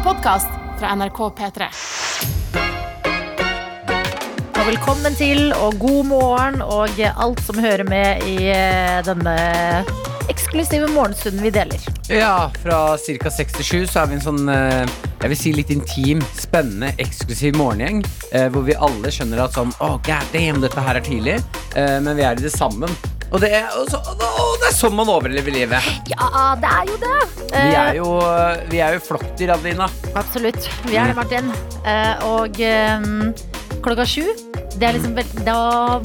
en podkast fra NRK P3. Og velkommen til, og god morgen, og alt som hører med i eh, denne eksklusive morgenstunden vi deler. Ja, fra ca. 6 til 7 så er vi en sånn eh, jeg vil si litt intim, spennende, eksklusiv morgengjeng. eh, Hvor vi alle skjønner at sånn Å, god damn, dette her er tidlig. Men vi er i det sammen. Og det er, og så, og det er sånn man overlever livet. Ja, det er jo det! Vi Eh, er jo, vi er jo flokkdyr, Adelina. Absolutt. Vi er det, Martin. Eh, og eh, klokka sju, det er liksom da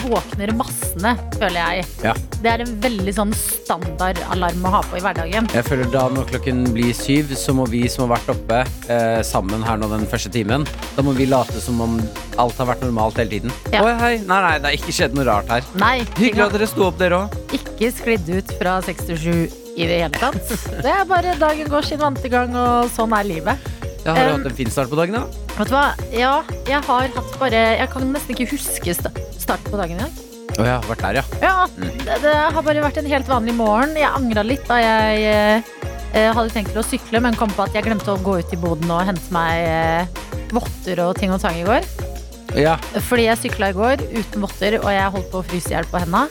våkner massene, føler jeg. Ja. Det er en veldig sånn standardalarm å ha på i hverdagen. Jeg føler da når klokken blir syv, så må vi som har vært oppe eh, sammen her nå den første timen, da må vi late som om alt har vært normalt hele tiden. Ja. Oi, hei. Nei, nei, det har ikke skjedd noe rart her. Nei, Hyggelig at dere sto opp, dere òg. ikke sklidd ut fra 67 i det hele tatt. Det er bare dagen går sin vante gang, og sånn er livet. Har du Um, hatt en fin start på dagen, da? Vet du hva? Ja, jeg har hatt bare Jeg kan nesten ikke huske start på dagen i dag. Å ja, vært der, ja. Ja, det, det har bare vært en helt vanlig morgen. Jeg angra litt da jeg eh, eh, hadde tenkt til å sykle, men kom på at jeg glemte å gå ut i boden og hente meg eh, votter og ting og tang i går. Ja, Fordi jeg sykla i går uten votter, og jeg holdt på å fryse i hjel på henda.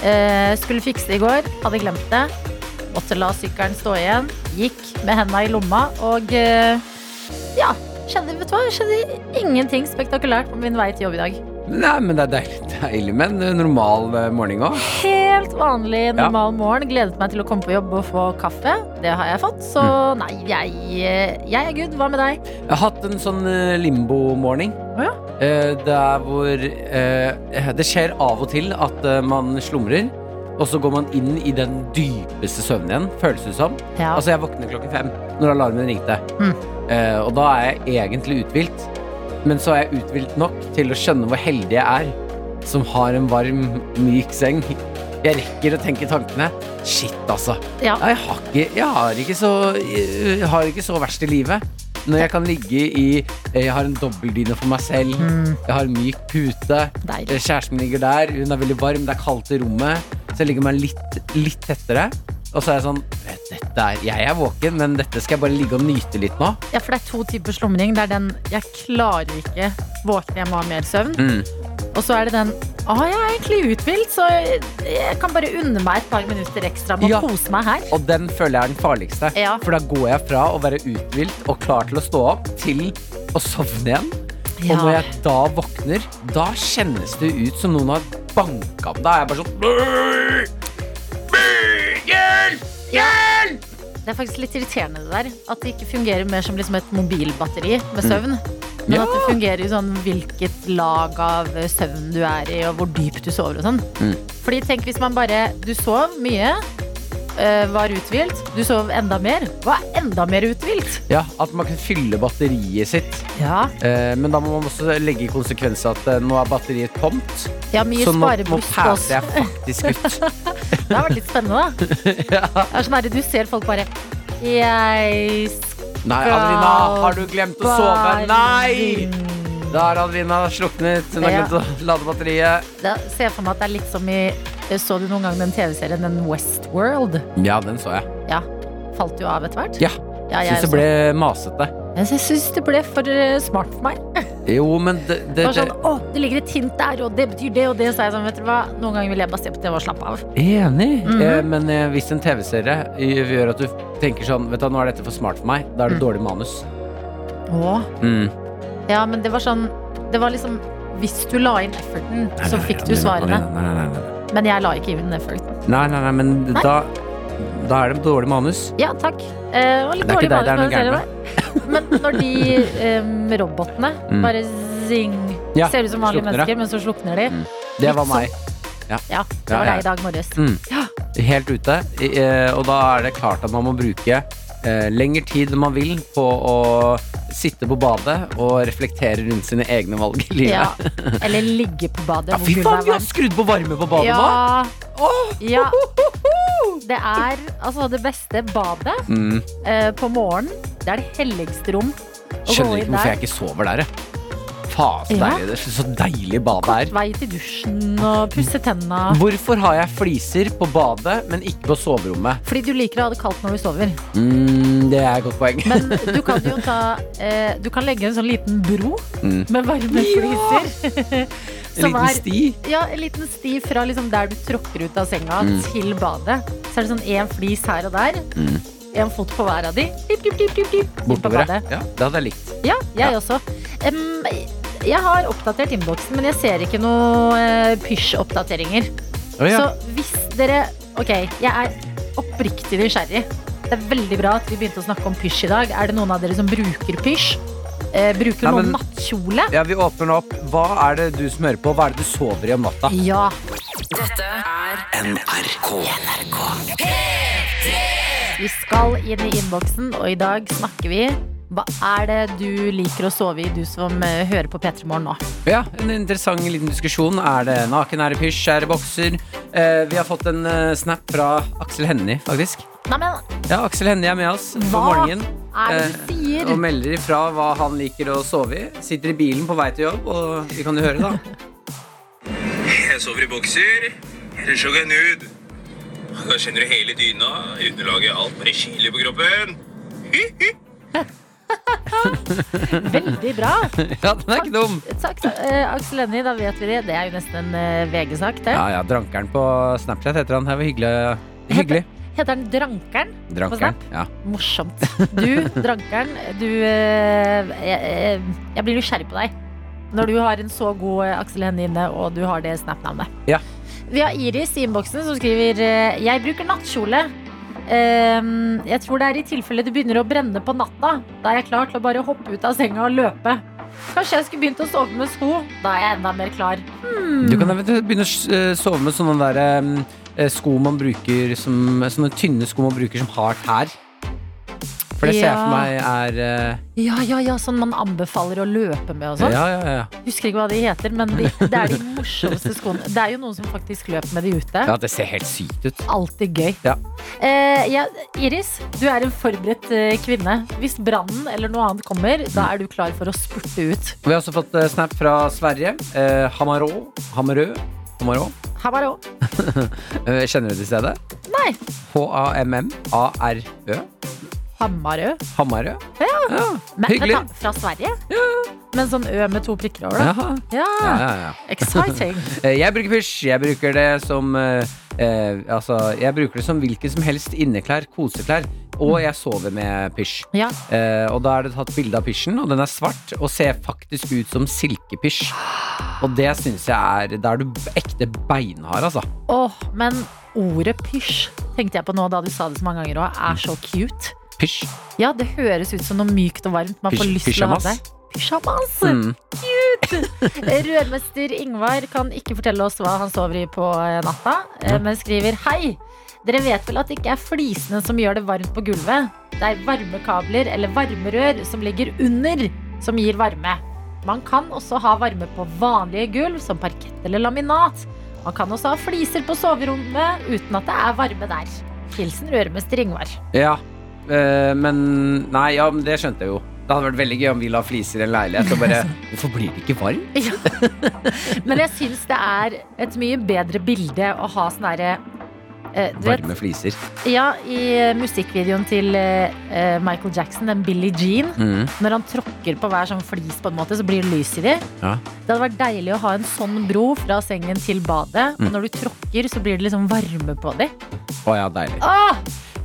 Eh, skulle fikse det i går, hadde glemt det. Måtte la sykkelen stå igjen. Gikk med henda i lomma og eh, ja. Skjedde, vet du hva? skjedde ingenting spektakulært på min vei til jobb i dag. Nei, men det er deilig, deilig med en eh, normal eh, morgen òg. Helt vanlig, normal morgen. Gledet meg til å komme på jobb og få kaffe. Det har jeg fått. Så nei, jeg, eh, jeg er good. Hva med deg? Jeg har hatt en sånn limbo-morning. Oh, ja. Der hvor eh, Det skjer av og til at man slumrer, og så går man inn i den dypeste søvnen igjen, føles det som. Ja. Altså, jeg våkner klokken fem når alarmen ringte. Mm. Eh, og da er jeg egentlig uthvilt. Men så er jeg uthvilt nok til å skjønne hvor heldig jeg er som har en varm, myk seng. Jeg rekker å tenke tankene. Shit, altså. Ja. Jeg har ikke, jeg har ikke, så, jeg har ikke så verst i livet. Når jeg kan ligge i Jeg har en dobbeldyne for meg selv. Jeg har en myk pute. Deilig. Eh, Kjæresten ligger der. Hun er veldig varm. Det er kaldt i rommet. Så jeg legger meg litt, litt tettere. Og så er jeg sånn dette er, Jeg er våken, men dette skal jeg bare ligge og nyte litt nå. Ja, for det er to typer slumring. Det er den 'jeg klarer ikke våkne, jeg må ha mer søvn'. Mm. Og så er det den 'å, jeg er egentlig uthvilt, så jeg, kan bare unne meg et par minutter ekstra med Ja. å kose meg her'. Og den føler jeg er den farligste. Ja. For da går jeg fra å være uthvilt og klar til å stå opp, til å sovne igjen. Ja. Og når jeg da våkner, da kjennes det ut som noen har banka. Da er jeg bare sånn «Bøy! Bøy! Hjelp! Det er faktisk litt irriterende det der. At det ikke fungerer mer som liksom et mobilbatteri med søvn. Men Ja. at det fungerer i sånn hvilket lag av søvn du er i, og hvor dypt du sover og sånn. Mm. Fordi tenk hvis man bare Du sov mye, var uthvilt, du sov enda mer. Hva er enda mer uthvilt? Ja, at man kan fylle batteriet sitt. Ja, Eh, men da må man også legge i konsekvens at eh, nå er batteriet tomt. ja mye Så nå, nå passer jeg faktisk ut. Det har vært litt spennende, da. Det er sånn her, du ser folk bare Jeg Nei, Adelina, har du glemt å sove? Nei! Da har Adelina sluknet. Hun har glemt å lade batteriet. Da ser jeg for meg at det er litt som i Så du noen gang den TV-serien Den Westworld? Ja, den så jeg. Ja. Falt jo av etter hvert? Ja. Ja, jeg Syns det ble masete. Jeg syns det ble for eh, smart for meg. Jo, men det, det, var sånn, å, det ligger et hint der, og det betyr det og det. Så er jeg sånn, vet du hva, Noen ganger vil jeg bare se på TV og slappe av. Enig. Mhm. eh, men eh, hvis en TV-serie eh, gjør at du tenker sånn Vet du, nå er dette for smart for meg, da er det Mm. dårlig manus. Å. Mm. Ja, men det var sånn Det var liksom Hvis du la inn efforten, så fikk du svarene. Nei, nei, nei, nei. Men jeg la ikke inn effort. nei, nei, nei men Nei. Da, da er det dårlig manus. Ja, takk. Eh, og litt Det er dårlig ikke deg det er noe kan med si. Men når de eh, robotene Mm. bare zing Ja, Ser ut som vanlige slukner, mennesker, men så slukner de. Mm. Det var meg. Ja, det Ja, var ja. deg i dag morges. Mm. Ja. Helt ute. I- eh, Og da er det klart at man må bruke eh, lengre tid enn man vil på å sitte på badet og reflektere rundt sine egne valg i livet. Ja. Eller ligge på badet. Ja, fy faen, vi har skrudd på varme på badet nå! Oh. Ja. Det er altså det beste badet Mm. eh, på morgenen. Det er det helligste rom. Skjønner ikke hvorfor der. jeg ikke sover der, jeg. Faen så Ja. deilig det er. Så deilig badet er. Vei til dusjen og pusse tenna. Hvorfor har jeg fliser på badet, men ikke på soverommet? Fordi du liker å ha det kaldt når du sover. Mm, det er et godt poeng. Men du kan jo ta eh, Du kan legge en sånn liten bro Mm. med varme fliser. En liten sti. Ja, en liten sti fra liksom der du tråkker ut av senga Mm. til badet. Så er det sånn én flis her og der. Mm. En fot på hver av de. Bortover, ja. Det hadde jeg likt. Ja, jeg også. Em, jeg har oppdatert innboksen, men jeg ser ikke noen uh, pysj-oppdateringer. Oh, ja. Så hvis dere Ok, jeg er oppriktig nysgjerrig. Det er veldig bra at vi begynte å snakke om pysj i dag. Er det noen av dere som bruker pysj? Eh, bruker Nei, noen nattkjole? ja, vi åpner opp. Hva er det du som hører på? Hva er det du sover i om natta? Ja. Dette er NRK. Vi skal inn i innboksen, og i dag snakker vi Hva er det du liker å sove i, du som eh, hører på P3 Morgen nå? Ja, En interessant liten diskusjon. Er det naken, er det pysj, er det bokser? Eh, vi har fått en eh, snap fra Aksel Hennie, faktisk. Nei, men... Ja, Aksel Hennie er med oss på Hva morgenen. er det eh, du sier? Og melder ifra hva han liker å sove i. Sitter i bilen på vei til jobb, og vi kan jo høre, da. Jeg sover i bokser, eller så går jeg nude. Da kjenner du hele dyna, underlaget, alt bare kiler på kroppen. Veldig bra. ja, den er ikke dum. Takk, eh, Aksel Hennie, da vet vi det. Det er jo nesten en eh, VG-sak, det. Ja, ja, Drankeren på Snapchat heter han. Det var hyggelig. hyggelig. Heter han Drankeren? Drankeren. Ja. Morsomt. Du, Drankeren, du eh, jeg, jeg, jeg blir nysgjerrig på deg. Når du har en så god eh, Aksel Hennie inne, og du har det Snap-navnet. Ja. Vi har Iris i innboksen som skriver eh, Jeg bruker nattkjole. Ehm, jeg tror det er i tilfelle det begynner å brenne på natta. Da er jeg klar til å bare hoppe ut av senga og løpe. Kanskje jeg skulle begynt å sove med sko. Da er jeg enda mer klar. Du kan begynne å eh, sove med sånne der, eh, sko man bruker som, Sånne tynne sko man bruker som har tær. For det ser jeg for meg er uh... Ja, ja, ja, sånn man anbefaler å løpe med og sånn. Ja, ja, ja. Husker ikke hva de heter, men de, det er de morsomste skoene. Det er jo noen som faktisk løper med de ute. ja, det ser helt sykt ut. Alltid gøy. Ja. Eh, ja, Iris, du er en forberedt eh, kvinne. Hvis brannen eller noe annet kommer, da er du klar for å spurte ut. Vi har også fått eh, snap fra Sverige. Eh, Hamarå. Hamarø. Hamarå. Hamarå. Kjenner du til stedet? Nei, H-a-m-m-a-r-ø. Hamarø. Hamarø. Men, Hyggelig. vent fra Sverige? Men sånn Ø med to prikker over, da? Ja. Ja, ja, ja. Exciting. Eh, Jeg bruker pysj. Jeg bruker det som eh, eh, Altså, jeg bruker det som hvilket som helst inneklær. Koseklær. Og jeg sover med pysj. Ja. Eh, og da er det tatt bilde av pysjen, og den er svart og ser faktisk ut som silkepysj. Og det syns jeg er Da er du ekte beinhard, altså. Åh, men ordet pysj tenkte jeg på nå da du sa det så mange ganger òg, er så cute. Pysj. Ja, det høres ut som noe mykt og varmt. Man får Pysj- lyst til å ha pysjamas. det. Pysjamas! Mm. Rørmester Ingvar kan ikke fortelle oss hva han sover i på eh, natta, eh, men skriver Hei! Dere vet vel at det ikke er flisene som gjør det varmt på gulvet? Det er varmekabler eller varmerør som ligger under, som gir varme. Man kan også ha varme på vanlige gulv, som parkett eller laminat. Man kan også ha fliser på soverommet uten at det er varme der. Hilsen rørmester Ingvar. Ja. Eh, men Nei, ja, men det skjønte jeg jo. Det hadde vært veldig gøy om vi la fliser i en leilighet og bare Hvorfor blir det ikke varm? Ja. Men jeg syns det er et mye bedre bilde å ha sånn derre eh, Varme fliser. Ja, i eh, musikkvideoen til eh, eh, Michael Jackson, den Billie Jean, Mm. når han tråkker på hver sånn flis, på en måte, så blir det lys i de. Ja. Det hadde vært deilig å ha en sånn bro fra sengen til badet, Mm. og når du tråkker, så blir det liksom varme på de. Å ja, deilig. Ah!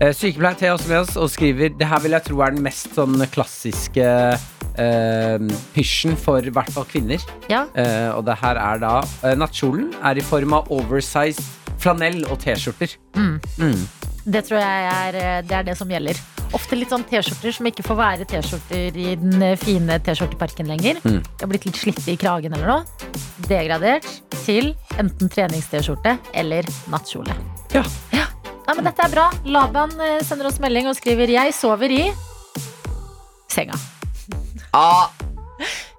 Eh, Sykepleier Thea også med oss og skriver Det her vil jeg tro er den mest sånn klassiske eh, pysjen for i hvert fall kvinner. Ja. Eh, og det her er da eh, Nattkjolen er i form av oversized flanell og T-skjorter. Mm. Mm. Det tror jeg er eh, det, er det som gjelder. Ofte litt sånn T-skjorter som ikke får være T-skjorter i den eh, fine T-skjorteparken lenger. Mm. De har blitt litt slitte i kragen eller noe. Degradert til enten trenings-T-skjorte eller nattkjole. Ja. Nei, men dette er bra. Laban eh, sender oss melding og skriver 'Jeg sover i senga'. Ah,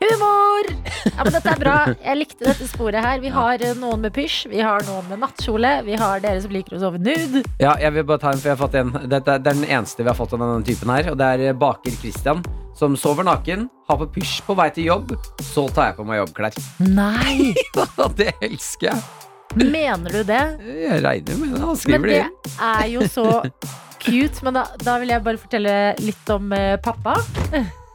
Humor! Ja, men dette er bra. Jeg likte dette sporet her. Vi har eh, noen med pysj, vi har noen med nattkjole, vi har dere som liker å sove nude. ja, jeg vil bare ta en, for jeg har fått en. Dette er, det er den eneste vi har fått av denne typen her, og det er eh, baker Christian som sover naken, har på pysj på vei til jobb, så tar jeg på meg jobbklær. Nei! det elsker jeg. Mener du det? Jeg regner med det. Han Men skriver det det er jo så cute. Men da, da vil jeg bare fortelle litt om eh, pappa.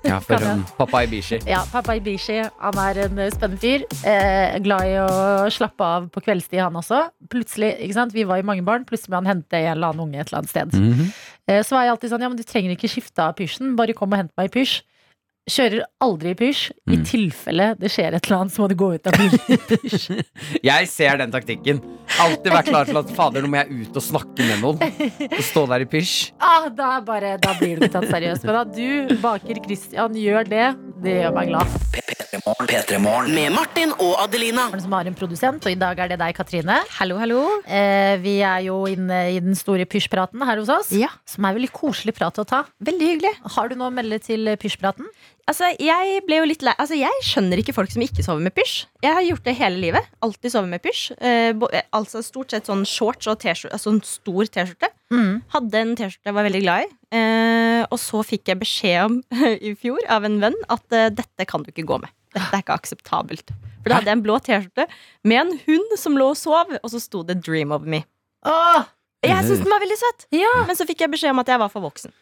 Ja, for um, pappa Ibishi. Ja, pappa Ibishi han er en eh, spennende fyr. Eh, glad i å slappe av på kveldstid, han også. Plutselig, ikke sant, Vi var jo mange barn, plutselig må han hente en eller annen unge et eller annet sted. Mhm. Eh, så var jeg alltid sånn, ja, men du trenger ikke skifte av pysjen, bare kom og hent meg i pysj. Kjører aldri i pysj. I Mm. tilfelle det skjer et eller annet, så må du gå ut av pysj. Jeg ser den taktikken. Alltid vært klar til at fader, nå må jeg ut og snakke med noen. Og stå der i pysj. ah, da, er bare, da blir du ikke tatt seriøst. Men at du, baker Christian, gjør det, det gjør meg glad. P3morgen. Med Martin og Adelina. Som har en produsent, og i dag er det deg, Katrine. Hallo, hallo. Eh, vi er jo inne i den store pysjpraten her hos oss. Ja, Som er veldig koselig prat å ta. veldig hyggelig. Har du noe å melde til pysjpraten? Altså, jeg ble jo litt lei Altså, jeg skjønner ikke folk som ikke sover med pysj. Jeg har gjort det hele livet. Alltid sovet med pysj. Eh, eh, altså stort sett sånn shorts og. Altså en stor T-skjorte. Mm. Hadde en T-skjorte jeg var veldig glad i. Eh, og så fikk jeg beskjed om i fjor av en venn at eh, dette kan du ikke gå med. Dette er ikke akseptabelt. For da hadde jeg en blå T-skjorte med en hund som lå og sov, og så sto det 'Dream of me'. Åh, Jeg syntes den var veldig søt, ja. men så fikk jeg beskjed om at jeg var for voksen.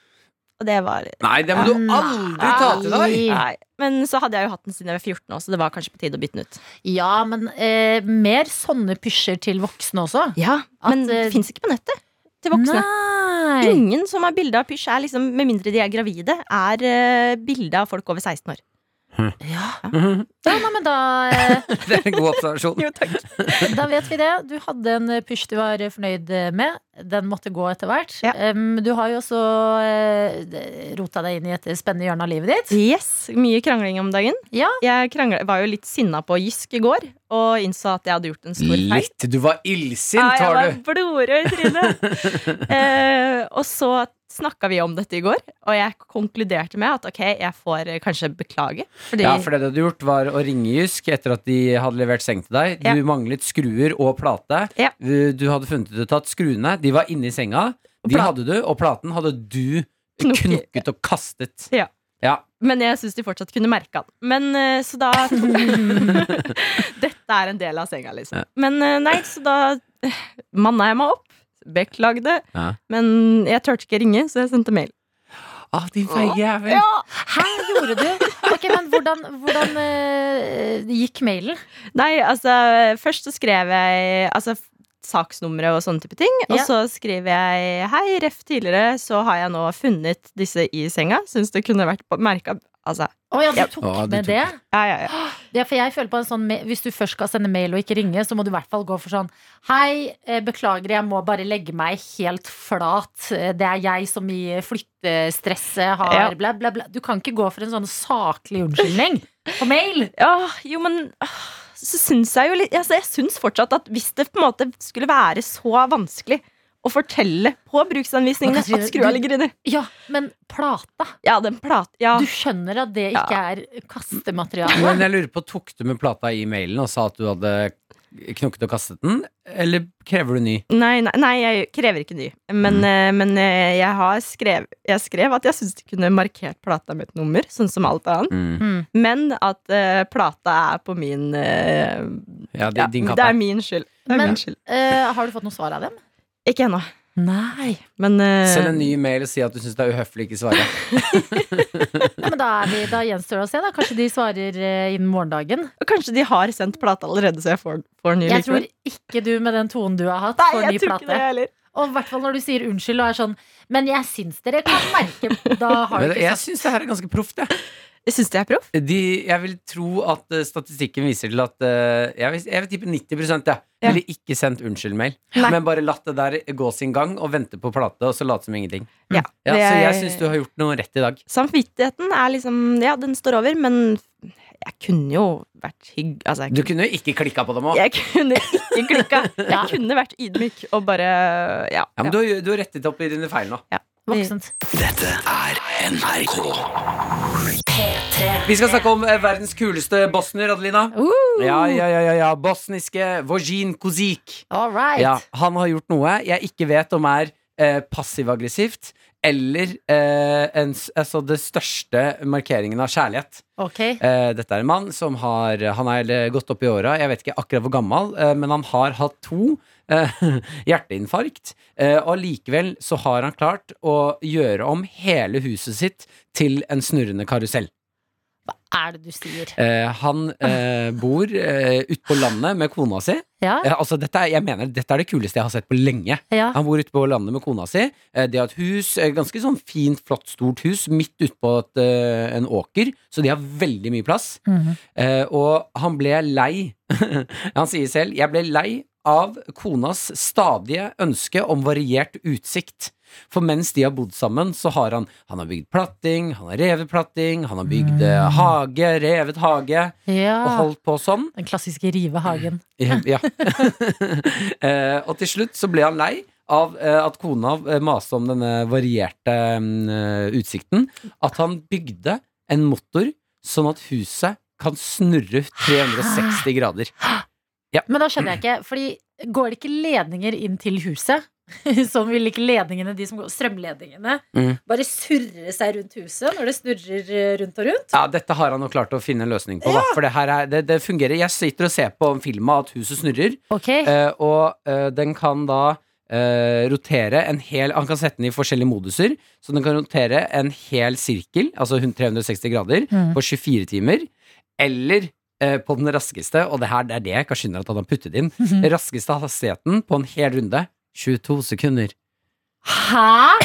Og det var Nei, det må du aldri ta til deg. Nei. Men så hadde jeg jo hatt den siden jeg var 14 år, så det var kanskje på tide å bytte den ut. ja, men eh, mer sånne pysjer til voksne også. Ja, At, Men eh, det fins ikke på nettet til voksne. Nei. Ingen som har bilde av pysj, er liksom, med mindre de er gravide, er uh, bilde av folk over 16 år. Ja. Ja, nei, men da, eh, Det er en god observasjon. Jo, takk. da vet vi det. Du hadde en pysj du var fornøyd med. Den måtte gå etter hvert. Ja. Um, du har jo også eh, rota deg inn i et spennende hjørne av livet ditt. Yes, Mye krangling om dagen. Ja. Jeg kranglet, var jo litt sinna på Jysk i går og innså at jeg hadde gjort en stor feil. Litt. Du var illsint, Ja, jeg var var blodrød i trynet. eh, og så snakka vi om dette i går, og jeg konkluderte med at ok, jeg får eh, kanskje beklage. Fordi Ja, for det du hadde gjort, var å ringe Jysk etter at de hadde levert seng til deg. Du Ja. manglet skruer og plate. Ja. Du hadde funnet ut at skruene De var inni senga. De pla- hadde du, og platen hadde du Knukket. og kastet. Ja. Ja. Men jeg syns de fortsatt kunne merka den. Men eh, så da Dette er en del av senga, liksom. Men eh, nei, så da manna jeg meg opp. Beklagde. Ja. Men jeg turte ikke ringe, så jeg sendte mail. Ah, din feige jævel. Hæ, gjorde du? Ok, men hvordan, hvordan uh, gikk mailen? Nei, altså Først så skrev jeg altså, saksnumre og sånne type ting. Og Ja. så skriver jeg Hei, ref tidligere så har jeg nå funnet disse i senga. Syns det kunne vært merka Altså, Å ja, du Ja. tok ja, du med tok det? ja, ja, ja. Ja, for jeg føler på en sånn Hvis du først skal sende mail og ikke ringe, så må du i hvert fall gå for sånn Hei, eh, beklager, jeg må bare legge meg helt flat. Eh, Det er jeg som i flyttestresset har Ja. bla, bla, bla. Du kan ikke gå for en sånn saklig unnskyldning på mail. Ja, jo, men så syns jeg jo litt altså, Jeg syns fortsatt at hvis det på en måte skulle være så vanskelig å fortelle på bruksanvisningene at skrua ligger inni Ja, men plata. Ja, den plat... Ja. Du skjønner at det ikke er kastemateriale. Men jeg lurer på, tok du med plata i mailen og sa at du hadde knukket og kastet den, eller krever du ny? Nei, nei, nei, jeg krever ikke ny. Men, Mm. eh, men eh, jeg har skrev, jeg skrev at jeg syns de kunne markert plata med et nummer, sånn som alt annet. Mm. Mm. Men at uh, plata er på min uh, Ja, di- ja, din Det er min skyld. Det er Men- min skyld. Uh, har du fått noe svar av dem? Ikke ennå. Nei. Men uh, Send en ny mail og si at du syns det er uhøflig ikke svare. Nei, men da, er vi, da gjenstår det å se. da Kanskje de svarer uh, innen morgendagen. kanskje de har sendt plate allerede, så jeg får, får ny Jeg tror ikke du med den tonen du har hatt, Nei, får ny det plate. heller. Og i hvert fall når du sier unnskyld og er sånn Men jeg syns dere kan merke Da har du ikke sagt jeg syns det her er ganske proft, jeg. Jeg syns det er proff. Jeg vil tro at eh, statistikken viser til at eh, Jeg vil, jeg vil tippe 90 jeg. Ja. Ville ikke sendt unnskyld-mail. Men bare latt det der gå sin gang og vente på plate, og så late som ingenting. Ja, Ja, så er- jeg syns du har gjort noe rett i dag. Samvittigheten er liksom Ja, den står over, men jeg kunne jo vært hygg... Altså, jeg, Du kunne jo ikke klikka på dem òg. jeg kunne ikke klikka. Jeg kunne vært ydmyk og bare Ja. Ja, men du, du har rettet opp i dine feil nå. Voksent. Dette er NRK. Vi skal snakke om eh, verdens kuleste bosnier, Adelina. Uh, Ja, ja, ja, ja, ja. Bosniske Vojin Kuzik. all right. Ja, han har gjort noe jeg ikke vet om er eh, passiv-aggressivt eller eh, en, altså det største markeringen av kjærlighet. Okay. Eh, dette er en mann som har Han er eh, gått opp i åra, jeg vet ikke akkurat hvor gammel, eh, men han har hatt to hjerteinfarkt. Eh, og likevel så har han klart å gjøre om hele huset sitt til en snurrende karusell. Hva er det du sier? Eh, han eh, bor eh, ute på landet med kona si. Ja? Eh, altså dette er, jeg mener, dette er det kuleste jeg har sett på lenge. Ja. Han bor ute på landet med kona si. Eh, De har et hus, eh, ganske sånn fint, flott, stort hus, midt ute på et, eh, en åker, så de har veldig mye plass. Mm -hmm. og han ble lei. han sier selv 'Jeg ble lei av konas stadige ønske om variert utsikt'. For mens de har bodd sammen, så har han Han har bygd platting, han har revet platting, han har bygd mm. hage, revet hage, og holdt på sånn. Den klassiske rivehagen. Ja. ja. eh, og til slutt så ble han lei av eh, at kona eh, maste om denne varierte eh, utsikten. At han bygde en motor sånn at huset kan snurre 360 grader. Men da skjønner jeg ikke, fordi går det ikke ledninger inn til huset? Sånn vil ikke ledningene, de som går, strømledningene, Mm. bare surre seg rundt huset når det snurrer eh, rundt og rundt? Ja, dette har han jo klart å finne en løsning på, da. For det her er, det, det fungerer. Jeg sitter og ser på filma at huset snurrer, okay. eh, og eh, den kan da Uh, rotere en hel Han kan sette den i forskjellige moduser, så den kan rotere en hel sirkel, altså 360 grader, Mm. på 24 timer. Eller eh, på den raskeste, og det her det er det jeg ikke skjønner at han har puttet inn, Mhm. raskeste hastigheten på en hel runde 22 sekunder. Hæ?!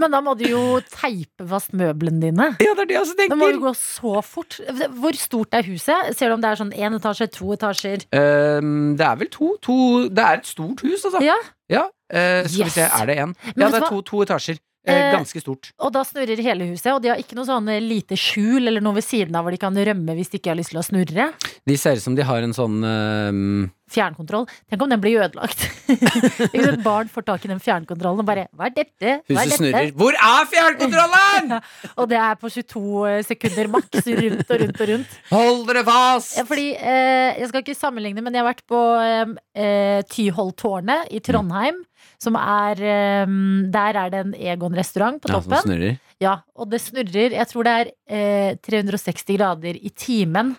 Men da må du jo teipe fast møblene dine. Ja, det er det jeg også Da må du gå så fort. Hvor stort er huset? Ser du om det er sånn én etasje, to etasjer? Um, det er vel to, to Det er et stort hus, altså. Ja, Ja, Uh, skal vi se, er det én? Ja, det er to, to etasjer. Eh, Eh, ganske stort. Og da snurrer hele huset, og de har ikke noe sånn eh, lite skjul eller noe ved siden av hvor de kan rømme hvis de ikke har lyst til å snurre. De ser ut som de har en sånn eh, Fjernkontroll. Tenk om den blir ødelagt. Hvis et barn får tak i den fjernkontrollen og bare Hva er dette? Hva er Huset dette? snurrer. Hvor er fjernkontrollen?! Og det er på 22 sekunder maks rundt og rundt og rundt. Hold dere fast! Ja, fordi, eh, jeg skal ikke sammenligne, men jeg har vært på eh, eh, Tyholttårnet i Trondheim. Som er eh, Der er det en Egon-restaurant på toppen. Ja, som snurrer. Ja, og det snurrer. Jeg tror det er eh, 360 grader i timen.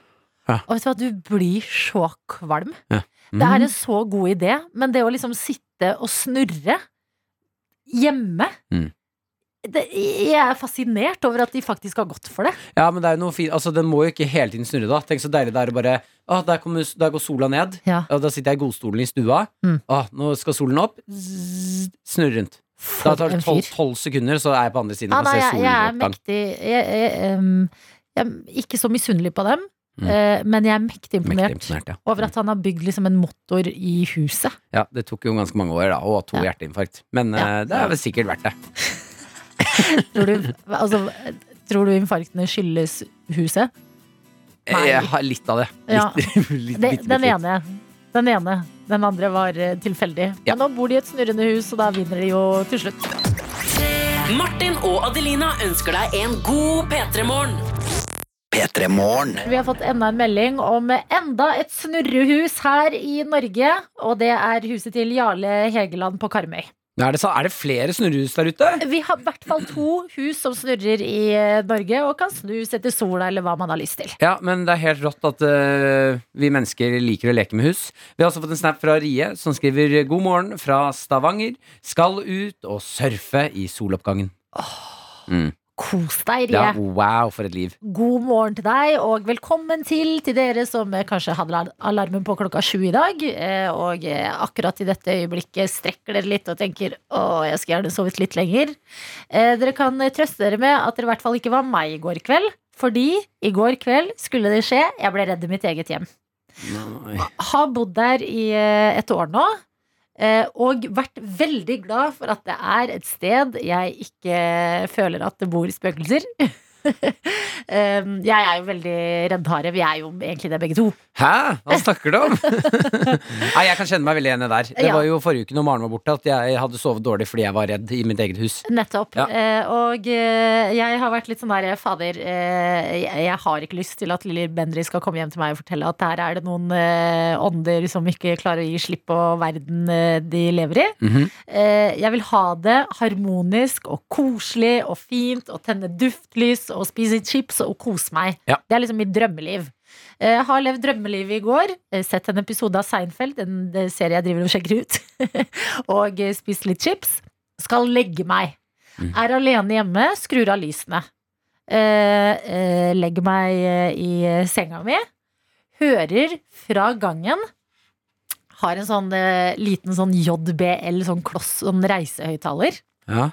Ja. Og vet du hva, du blir så kvalm. Mm. Det er en så god idé, men det å liksom sitte og snurre hjemme Mm. Det, Jeg er fascinert over at de faktisk har gått for det. Ja, men det er jo noe fint Altså, den må jo ikke hele tiden snurre, da. Tenk så deilig det er å bare Å, der, kommer, der går sola ned. Ja. Og da sitter jeg i godstolen i stua. Mm. Å, nå skal solen opp. Zzz, Snurre rundt. Da tar det tolv, sekunder, så er jeg på andre siden Ja, nei, jeg, jeg er mektig jeg, jeg, um, jeg er ikke så misunnelig på dem, Mm. Uh, men jeg er mektig Mektig imponert imponert, ja. over at han har bygd liksom en motor i huset. Ja, det tok jo ganske mange år, da, og to Ja. hjerteinfarkt. Men eh, det er vel sikkert verdt det. Tror du, altså, tror du infarktene skyldes huset? Nei. Jeg har litt av det. Ja. Litt, litt, Det, bitte, den ene. Den ene. Den andre var eh, tilfeldig. Ja. Men nå bor de i et snurrende hus, og da vinner de jo til slutt. Martin og Adelina ønsker deg en god P3-morgen. P3 Morgen. Vi har fått enda en melding om enda et snurrehus her i Norge. Og det er huset til Jarle Hegeland på Karmøy. Er det, er det flere snurrehus der ute? Vi har i hvert fall to hus som snurrer i eh, Norge, og kan snus etter sola eller hva man har lyst til. Ja, men det er helt rått at uh, vi mennesker liker å leke med hus. Vi har også fått en snap fra Rie, som skriver 'God morgen fra Stavanger'. Skal ut og surfe i soloppgangen. Mm. Kos deg, Rie. Ja, wow, for et liv. God morgen til deg, og velkommen til til dere som eh, kanskje hadde alarmen på klokka sju i dag, eh, og eh, akkurat i dette øyeblikket strekker dere litt og tenker å, jeg skulle gjerne sovet litt lenger. Dere kan trøste dere med at dere i hvert fall ikke var meg i går kveld, fordi i går kveld skulle det skje, jeg ble redd i mitt eget hjem. Nei. Har bodd der i et år nå. Eh, Og vært veldig glad for at det er et sted jeg ikke føler at det bor spøkelser. Eh, jeg er jo veldig reddhare. Vi er jo egentlig det, begge to. Hæ? Hva snakker du om? Nei, jeg kan kjenne meg veldig enig der. Det Ja. var jo forrige uke når Maren var borte, at jeg hadde sovet dårlig fordi jeg var redd i mitt eget hus. Nettopp. Ja. Eh, og eh, jeg har vært litt sånn der Fader, eh, jeg, har ikke lyst til at Lilly Bendry skal komme hjem til meg og fortelle at der er det noen eh, ånder som ikke klarer å gi slipp på verden de lever i. Mm -hmm. jeg vil ha det harmonisk og koselig og fint og tenne duftlys og spise chips og kose meg. Ja. Det er liksom mitt drømmeliv. Eh, har levd drømmelivet i går. eh, Sett en episode av Seinfeld, en eh, serie jeg driver og sjekker ut. og spist litt chips. Skal legge meg. Er alene hjemme, skrur av lysene. Legger meg i senga mi. Hører fra gangen Har en sånn liten sånn JBL, sånn kloss, sånn reisehøyttaler. Ja.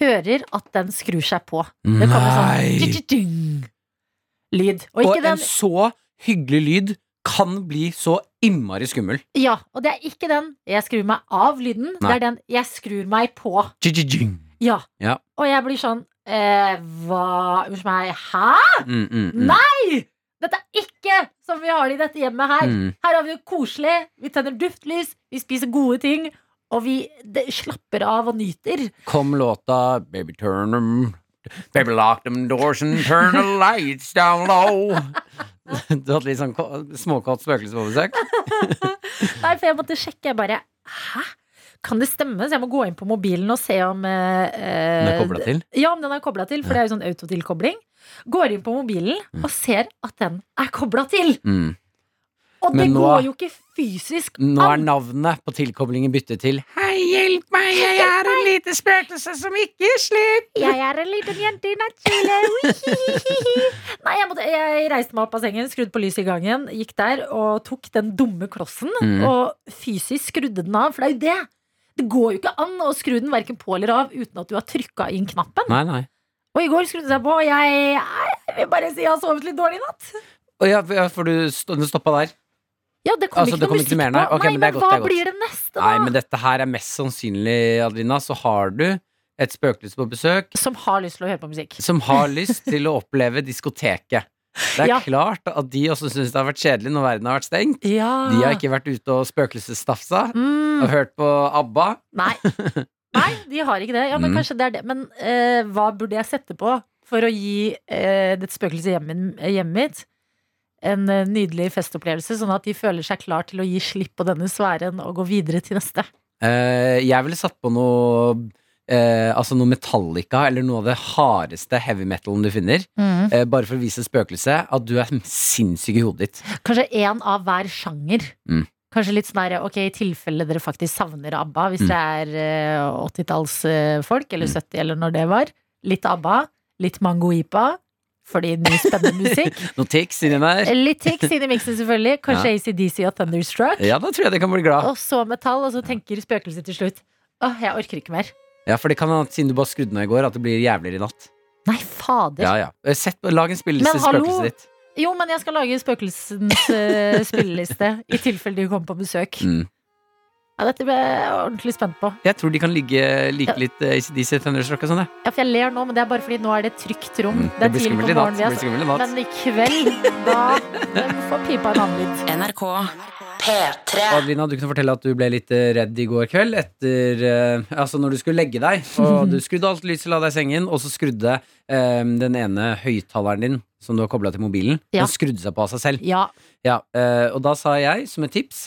Hører at den skrur seg på. Det kommer sånn Nei! tjing-tjing lyd. Og Og ikke en den så hyggelig lyd kan bli så innmari skummel. Ja, og det er ikke den jeg skrur meg av lyden. Det Nei. er den jeg skrur meg på. Tji-tji-tjing. Ja. Ja. Og jeg blir sånn eh, Hva Unnskyld meg, hæ? Mm, mm, mm. Nei! Dette er ikke som vi har det i dette hjemmet her. Mm. Her har vi det koselig, vi tenner duftlys, vi spiser gode ting, og vi det, slapper av og nyter. Kom låta Baby turn them Baby lock them doors and turn the lights down low. Du hadde litt sånn ko- småkåt spøkelse på besøk? Nei, for jeg måtte sjekke. Jeg bare Hæ? Kan det stemme? Så jeg må gå inn på mobilen og se om eh, Den er kobla til? Ja, om den er kobla til, for det er jo sånn autotilkobling. Går inn på mobilen og ser at den er kobla til! Mm. Og det nå- går jo ikke fysisk Nå er navnet på tilkoblingen byttet til Hei, hjelp meg, jeg er en lite spøkelse som ikke slipper Jeg er en liten jente i nattkjole. Nei, jeg, måtte, jeg reiste meg opp av sengen, skrudde på lyset i gangen, gikk der og tok den dumme klossen Mm. og fysisk skrudde den av. For det er jo det! Det går jo ikke an å skru den verken på eller av uten at du har trykka inn knappen. Nei, nei. Og i går skrudde den seg på, og jeg, jeg vil bare si jeg har sovet litt dårlig i natt. Ja, for du stoppa der? Ja, det kom Altså, ikke det noe kom ikke musikk mer, på. nei? Nei, men men, det godt, hva det blir det neste, da? Nei, men dette her er mest sannsynlig, Adelina, så har du et spøkelse på besøk Som har lyst til å høre på musikk. som har lyst til å oppleve diskoteket. Det er Ja. klart at de også syns det har vært kjedelig når verden har vært stengt. Ja. De har ikke vært ute og spøkelsesstafsa mm, og hørt på ABBA. Nei. Nei, de har ikke det. Ja, men Mm. kanskje det er det. Men uh, hva burde jeg sette på for å gi uh, dette spøkelset hjemmet, hjemmet mitt en eh, nydelig festopplevelse, sånn at de føler seg klar til å gi slipp på denne sfæren og gå videre til neste? Uh, jeg ville satt på noe uh, Altså noe Metallica, eller noe av det hardeste heavy metalen du finner. eh, bare for å vise spøkelset at du er sinnssyk i hodet ditt. Kanskje én av hver sjanger. Mm. Kanskje litt sånn der, ok, i tilfelle dere faktisk savner ABBA, hvis Mm. det er eh, 80-tallsfolk, eller 70, eller når det var. Litt ABBA, litt Mango-Ipa, fordi ny spennende musikk. Noe tics inni der. Litt Tix inni miksen, selvfølgelig. Kanskje ACDC og Thunderstruck. Ja, da tror jeg det kan bli glad. Og så metall, og så tenker spøkelset til slutt Åh, jeg orker ikke mer. Ja, for det kan hende siden du bare skrudde ned i går, at det blir jævligere i natt. Nei, fader. Ja, ja. Eh, Sett, lag en spilleliste til spøkelset ditt. Jo, men jeg skal lage spøkelsens uh, spilleliste i tilfelle de kommer på besøk. Mm. Ja, dette ble jeg ordentlig spent på. Jeg tror de kan ligge, like litt eh, ACDC Thunderstruck og sånn. Ja, for jeg ler nå, men det er bare fordi nå er det et trygt rom. Mm. Det Det er blir skummelt i natt. morgenen. Det blir skummelt i natt. Men i kveld, da får pipa en annen lyd. NRK P3. Adelina, du kunne fortelle at du ble litt eh, redd i går kveld etter uh, Altså når du skulle legge deg, og du skrudde alt lyset, la deg i sengen, og så skrudde eh, den ene høyttaleren din, som du har kobla til mobilen, Ja. den skrudde seg på av seg selv. Ja, Ja, uh, og da sa jeg, som et tips,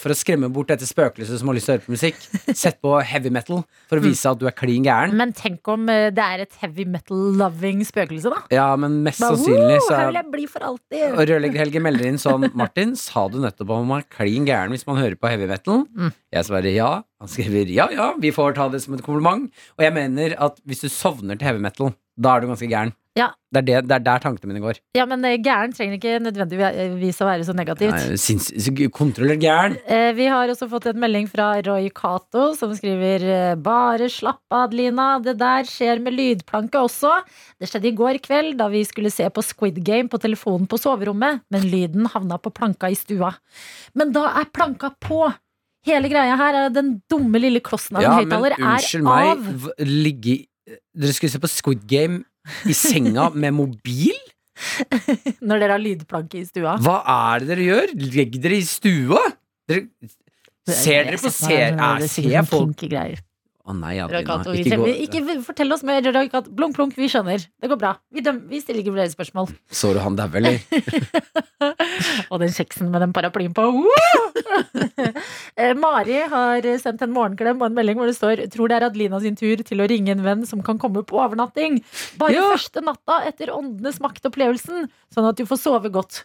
for å skremme bort dette spøkelset som har lyst til å høre på musikk, sett på heavy metal for å vise at du er klin gæren. Men tenk om eh, det er et heavy metal-loving spøkelse, da. Ja, men mest Bare, sannsynlig så Her vil jeg bli for alltid. Og rørlegger Helge melder inn sånn Martin, sa du nettopp om man er klin gæren hvis man hører på heavy metal? Mm. Jeg svarer ja. Han skriver ja, ja, vi får ta det som et kompliment. Og jeg mener at hvis du sovner til heavy metal, da er du ganske gæren. Ja. Det, er det, det er der tankene mine går. Ja, men eh, gæren trenger ikke nødvendigvis å være så negativt. Nei, sinns- Kontroller gæren. Eh, Vi har også fått en melding fra Roy Cato som skriver eh, Bare slapp av, Adelina. Det der skjer med lydplanke også. Det skjedde i går kveld da vi skulle se på Squid Game på telefonen på soverommet, men lyden havna på planka i stua. Men da er planka på! Hele greia her er den dumme lille klossen av Ja, men høyttaler er unnskyld meg, ligge Dere skulle se på Squid Game i senga med mobil? Når dere har lydplanke i stua. Hva er det dere gjør? Legg dere i stua? Dere, ser dere på ser, er, ser folk. Å nei, Adelina. Ikke gå ikke fortell oss mer. Blunk, blunk, vi skjønner. Det går bra. Vi, døm, vi stiller ikke flere spørsmål. Så du han daue, eller? Og den kjeksen med den paraplyen på. Eh, Mari har sendt en morgenklem og en melding hvor det står Tror det er Adelina sin tur til å ringe en venn som kan komme på overnatting. Bare Ja. første natta etter åndenes makt-opplevelsen, sånn at du får sove godt.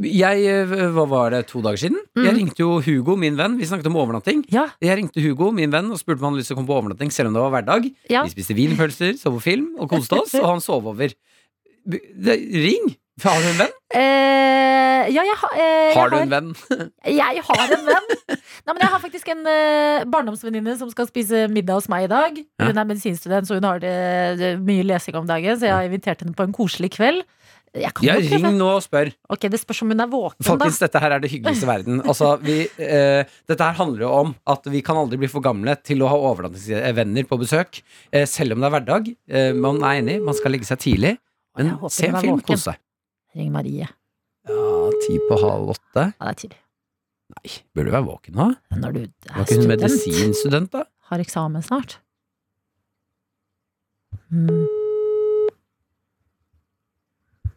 Jeg, eh, hva var det, to dager siden? Mm. Jeg ringte jo Hugo, min venn. Vi snakket om overnatting. Ja, Jeg ringte Hugo, min venn, og spurte om han hadde lyst til å komme på overnatting, selv om det var hverdag. ja. Vi spiste wienerpølser, så på film og koste oss, og han sov over. Det, ring! Har du en venn? Eh, ja jeg, ha, eh, jeg Har du en venn? Jeg har en venn. Nei, men jeg har faktisk en eh, barndomsvenninne som skal spise middag hos meg i dag. Hun er medisinstudent, så hun har det, det, mye lesing om dagen. Så jeg har invitert henne på en koselig kveld. Jeg kan Ja, jo prøve. ring nå og spør. Ok, Det spørs om hun er våken, Folkens, dette her er det hyggeligste i verden. Altså, vi, eh, dette her handler jo om at vi kan aldri bli for gamle til å ha overnattingsvenner på besøk. Eh, selv om det er hverdag. Eh, man er enig, man skal legge seg tidlig. Men se en film, kos deg. Ring Marie. Ja, ti på halv åtte. Ja, det er tidlig. Nei, bør du være våken nå? Når du Var er ikke hun student, medisinstudent, da? har eksamen snart. Mm.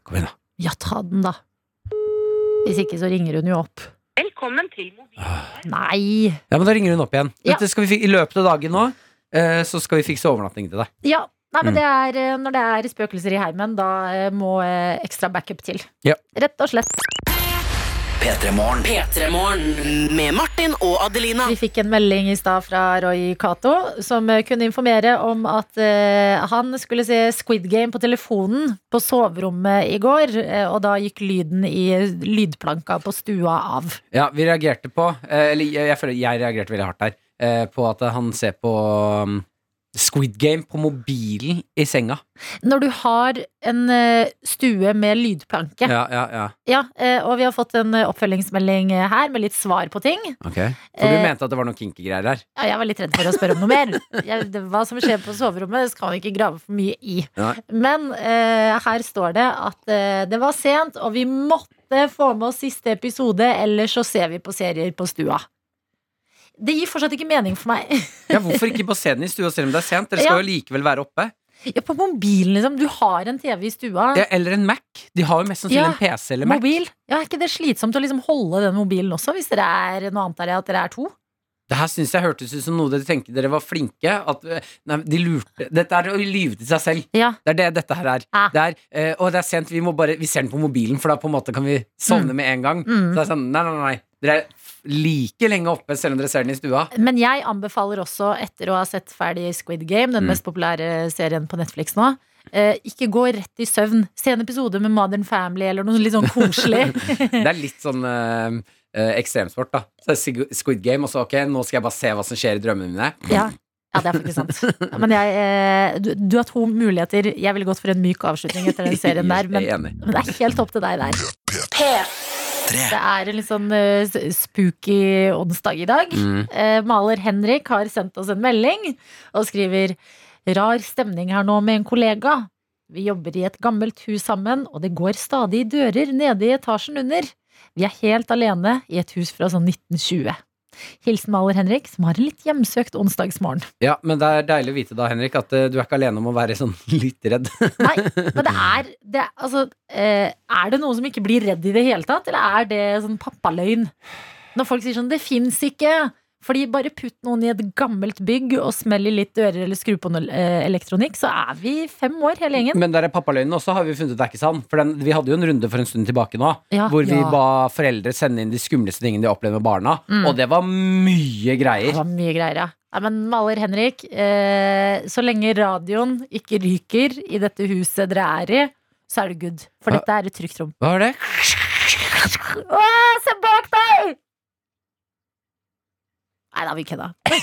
Kom igjen, da. Ja, ta den, da. Hvis ikke, så ringer hun jo opp. Velkommen til mobilen. Nei! Ja, men da ringer hun opp igjen. Ja. Dette skal vi, I løpet av dagen nå eh, så skal vi fikse overnatting til deg. Ja, nei, men Mm. det er, eh, når det er spøkelser i heimen, da eh, må ekstra backup til. Ja. Rett og slett. P3 Morgen. P3morgen med Martin og Adelina. Vi fikk en melding i stad fra Roy Cato, som eh, kunne informere om at eh, han skulle se Squid Game på telefonen på soverommet i går, eh, og da gikk lyden i lydplanka på stua av. Ja, vi reagerte på eh, Eller jeg, jeg føler jeg reagerte veldig hardt der. eh, på at han ser på um, Squid Game på mobilen i senga. Når du har en eh, stue med lydplanke, ja. Ja, ja, ja. eh, og vi har fått en eh, oppfølgingsmelding her med litt svar på ting. Ok For du Eh, mente at det var noen kinky greier der? Ja, jeg var litt redd for å spørre om noe mer. Jeg, det, hva som skjer på soverommet, skal vi ikke grave for mye i. Nei. Men eh, her står det at eh, det var sent, og vi måtte få med oss siste episode, ellers så ser vi på serier på stua. Det gir fortsatt ikke mening for meg. Ja, Hvorfor ikke på scenen i stua selv om det er sent? Dere skal Ja. jo likevel være oppe. Ja, på mobilen, liksom. Du har en TV i stua. Ja, eller en Mac. De har jo mest sannsynlig Ja, en PC eller Mac. Mobil. Ja, Er ikke det slitsomt å liksom holde den mobilen også, hvis dere er Nå antar jeg at dere er to? Det her syns jeg hørtes ut som noe dere tenkte dere var flinke. At eh, nei, de lurte Dette er å lyve til seg selv. Ja. Det er det dette her er. Ah. Det er eh, og det er sent, vi, må bare, vi ser den på mobilen, for da på en måte kan vi sovne med en gang. Mm. Så det er sånn, nei, nei, nei. Dere er like lenge oppe selv om dere ser den i stua. Men jeg anbefaler også, etter å ha sett ferdig Squid Game, den Mm. mest populære serien på Netflix nå, eh, ikke gå rett i søvn. Se en episode med Modern Family eller noe litt sånn koselig. Det er litt sånn eh, eh, ekstremsport, da. Så det er Squid Game, og så ok, nå skal jeg bare se hva som skjer i drømmene mine. ja. ja, det er faktisk sant. Men jeg, eh, du, du har to muligheter. Jeg ville gått for en myk avslutning etter den serien der, men, men det er helt opp til deg der. Det er en litt sånn uh, spooky onsdag i dag. Mm. Uh, maler Henrik har sendt oss en melding og skriver Rar stemning her nå med en kollega. Vi jobber i et gammelt hus sammen, og det går stadig dører nede i etasjen under. Vi er helt alene i et hus fra sånn 1920. Hilsen maler Henrik, som har en litt hjemsøkt onsdagsmorgen. Ja, men det er deilig å vite da, Henrik, at eh, du er ikke alene om å være sånn litt redd. Nei, men det er det, er- Altså, eh, er det noen som ikke blir redd i det hele tatt, eller er det sånn pappaløgn? Når folk sier sånn 'det fins ikke', fordi bare putt noen i et gammelt bygg og smell i litt dører eller skru på noe eh, elektronikk, så er vi fem år hele gjengen. Men der er pappaløgnen også, har vi funnet ut er ikke sann. For den, vi hadde jo en runde for en stund tilbake nå, Ja. hvor vi Ja. ba foreldre sende inn de skumleste tingene de opplevde med barna. Mm. Og det var mye greier. Det var mye greier, ja. Nei, men maler Henrik, eh, så lenge radioen ikke ryker i dette huset dere er i, så er det good. For dette er et trygt rom. Hva er det? Åh, se bak deg! Nei, da vi kødda.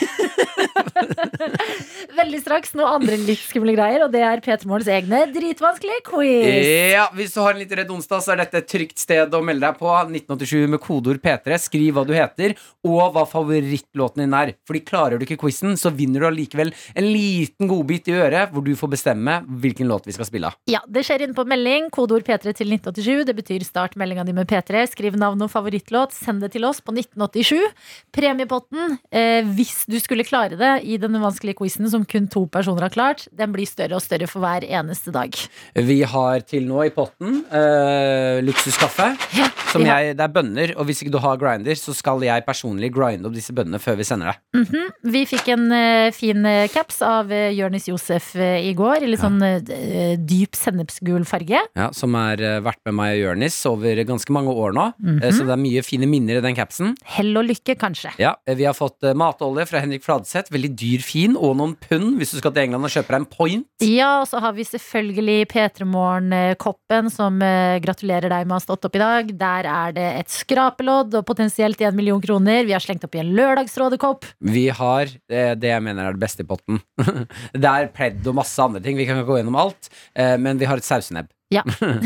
Veldig straks noe andre litt skumle greier, og det er P3 Morgens egne dritvanskelige quiz. Ja, Hvis du har en litt redd onsdag, så er dette et trygt sted å melde deg på. 1987 med kodeord P3. Skriv hva du heter, og hva favorittlåten din er. Fordi klarer du ikke quizen, så vinner du allikevel en liten godbit i øret, hvor du får bestemme hvilken låt vi skal spille av. Ja, Det skjer inne på melding. Kodeord P3 til 1987. Det betyr start meldinga di med P3. Skriv navn og favorittlåt. Send det til oss på 1987. Premiepotten, eh, hvis du skulle klare det i denne vanskelige quizen som kun to personer har klart, den blir større og større for hver eneste dag. Vi har til nå i potten eh, luksuskaffe. Ja, Som ja. jeg, det er bønner, og hvis ikke du har grinder, så skal jeg personlig grinde opp disse bønnene før vi sender deg. -hmm. Vi fikk en eh, fin eh, caps av eh, Jonis Josef eh, i går, i litt sånn eh, dyp sennepsgul farge. Ja, som har vært med meg og Jonis over ganske mange år nå. Eh, Så det er mye fine minner i den capsen. Hell og lykke, kanskje. Ja, Vi har fått eh, matolje fra Henrik Fladseth. Veldig dyr, fin. Og noen pund hvis du skal til England og kjøper deg en point. Ja, og så har vi selvfølgelig P3 Morgen-koppen, som eh, gratulerer deg med å ha stått opp i dag. Der er det et skrapelodd og potensielt en million kroner. Vi har slengt opp i en Lørdagsrådekopp. Vi har eh, det jeg mener er det beste i potten. det er pledd og masse andre ting. Vi kan ikke gå gjennom alt. eh, Men vi har et sausenebb. Ja.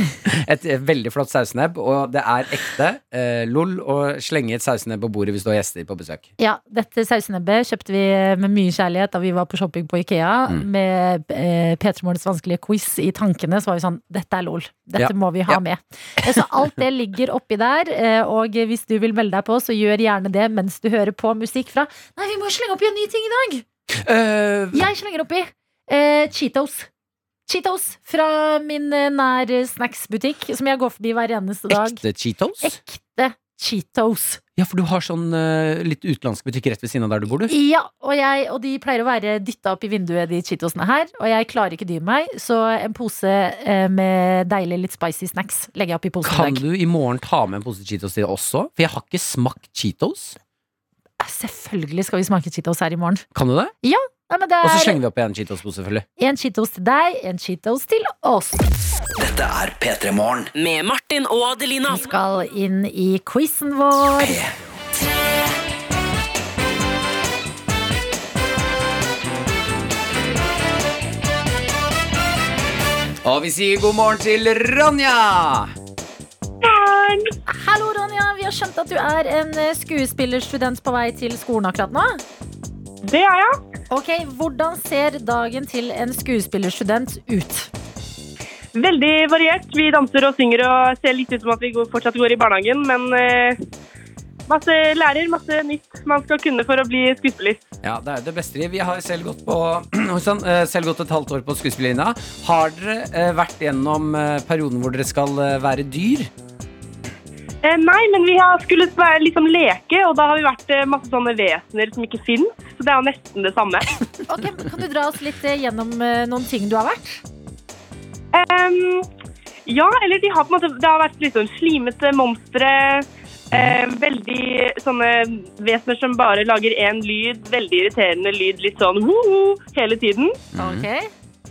et veldig flott sausnebb, og det er ekte. Eh, lol å slenge et sausnebb på bordet hvis du har gjester på besøk. Ja, dette sausnebbet kjøpte vi med mye kjærlighet da vi var på shopping på Ikea. Mm. Med eh, P3 Morgens vanskelige quiz i tankene, så var vi sånn Dette er lol. Dette Ja. må vi ha Ja. med. Eh, Så alt det ligger oppi der. eh, Og hvis du vil melde deg på, så gjør gjerne det mens du hører på musikk fra Nei, vi må slenge oppi en ny ting i dag! Uh, Jeg slenger oppi eh, Cheetos. Cheetos fra min eh, nær snacksbutikk, som jeg går forbi hver eneste dag. ekte Cheetos? Ekte Cheetos. Ja, for du har sånn uh, litt utenlandsk butikk rett ved siden av der du bor, du. Ja, og, jeg, og de pleier å være dytta opp i vinduet, de Cheetosene her. Og jeg klarer ikke dy meg, så en pose uh, med deilig litt spicy snacks legger jeg opp i posen Kan du i morgen ta med en pose Cheetos til deg også? For jeg har ikke smakt Cheetos. Selvfølgelig skal vi smake Cheetos her i morgen. Kan du det? Nei, men det Og så er slenger vi opp en Cheetos-pose, selvfølgelig. en Cheetos til deg, en Cheetos til oss. Dette er P3 Morgen. Med Martin og Adelina. Vi skal inn i quizen vår. Og vi sier god morgen til Ronja! Hallo, Ronja. Vi har skjønt at du er en eh, skuespillerstudent på vei til skolen akkurat nå. Det er jeg. Ok, Hvordan ser dagen til en skuespillerstudent ut? Veldig variert. Vi danser og synger og ser litt ut som at vi går, fortsatt går i barnehagen, men eh, masse lærer, masse nytt man skal kunne for å bli skuespiller. Ja, det er det beste. Vi har selv gått, på, sånn, selv gått et halvt år på skuespillerlinja. Har dere eh, vært gjennom eh, perioden hvor dere skal være dyr? Eh, nei, men vi har skulle være liksom leke, og da har vi vært eh, masse sånne vesener som ikke finnes. Så det er jo nesten det samme. Ok, men Kan du dra oss litt eh, gjennom eh, noen ting du har vært? Ehm, ja, eller de har på en måte, det har vært litt sånn slimete monstre. eh, veldig sånne vesener som bare lager én lyd. Veldig irriterende lyd, litt sånn ho-ho hele tiden. Ok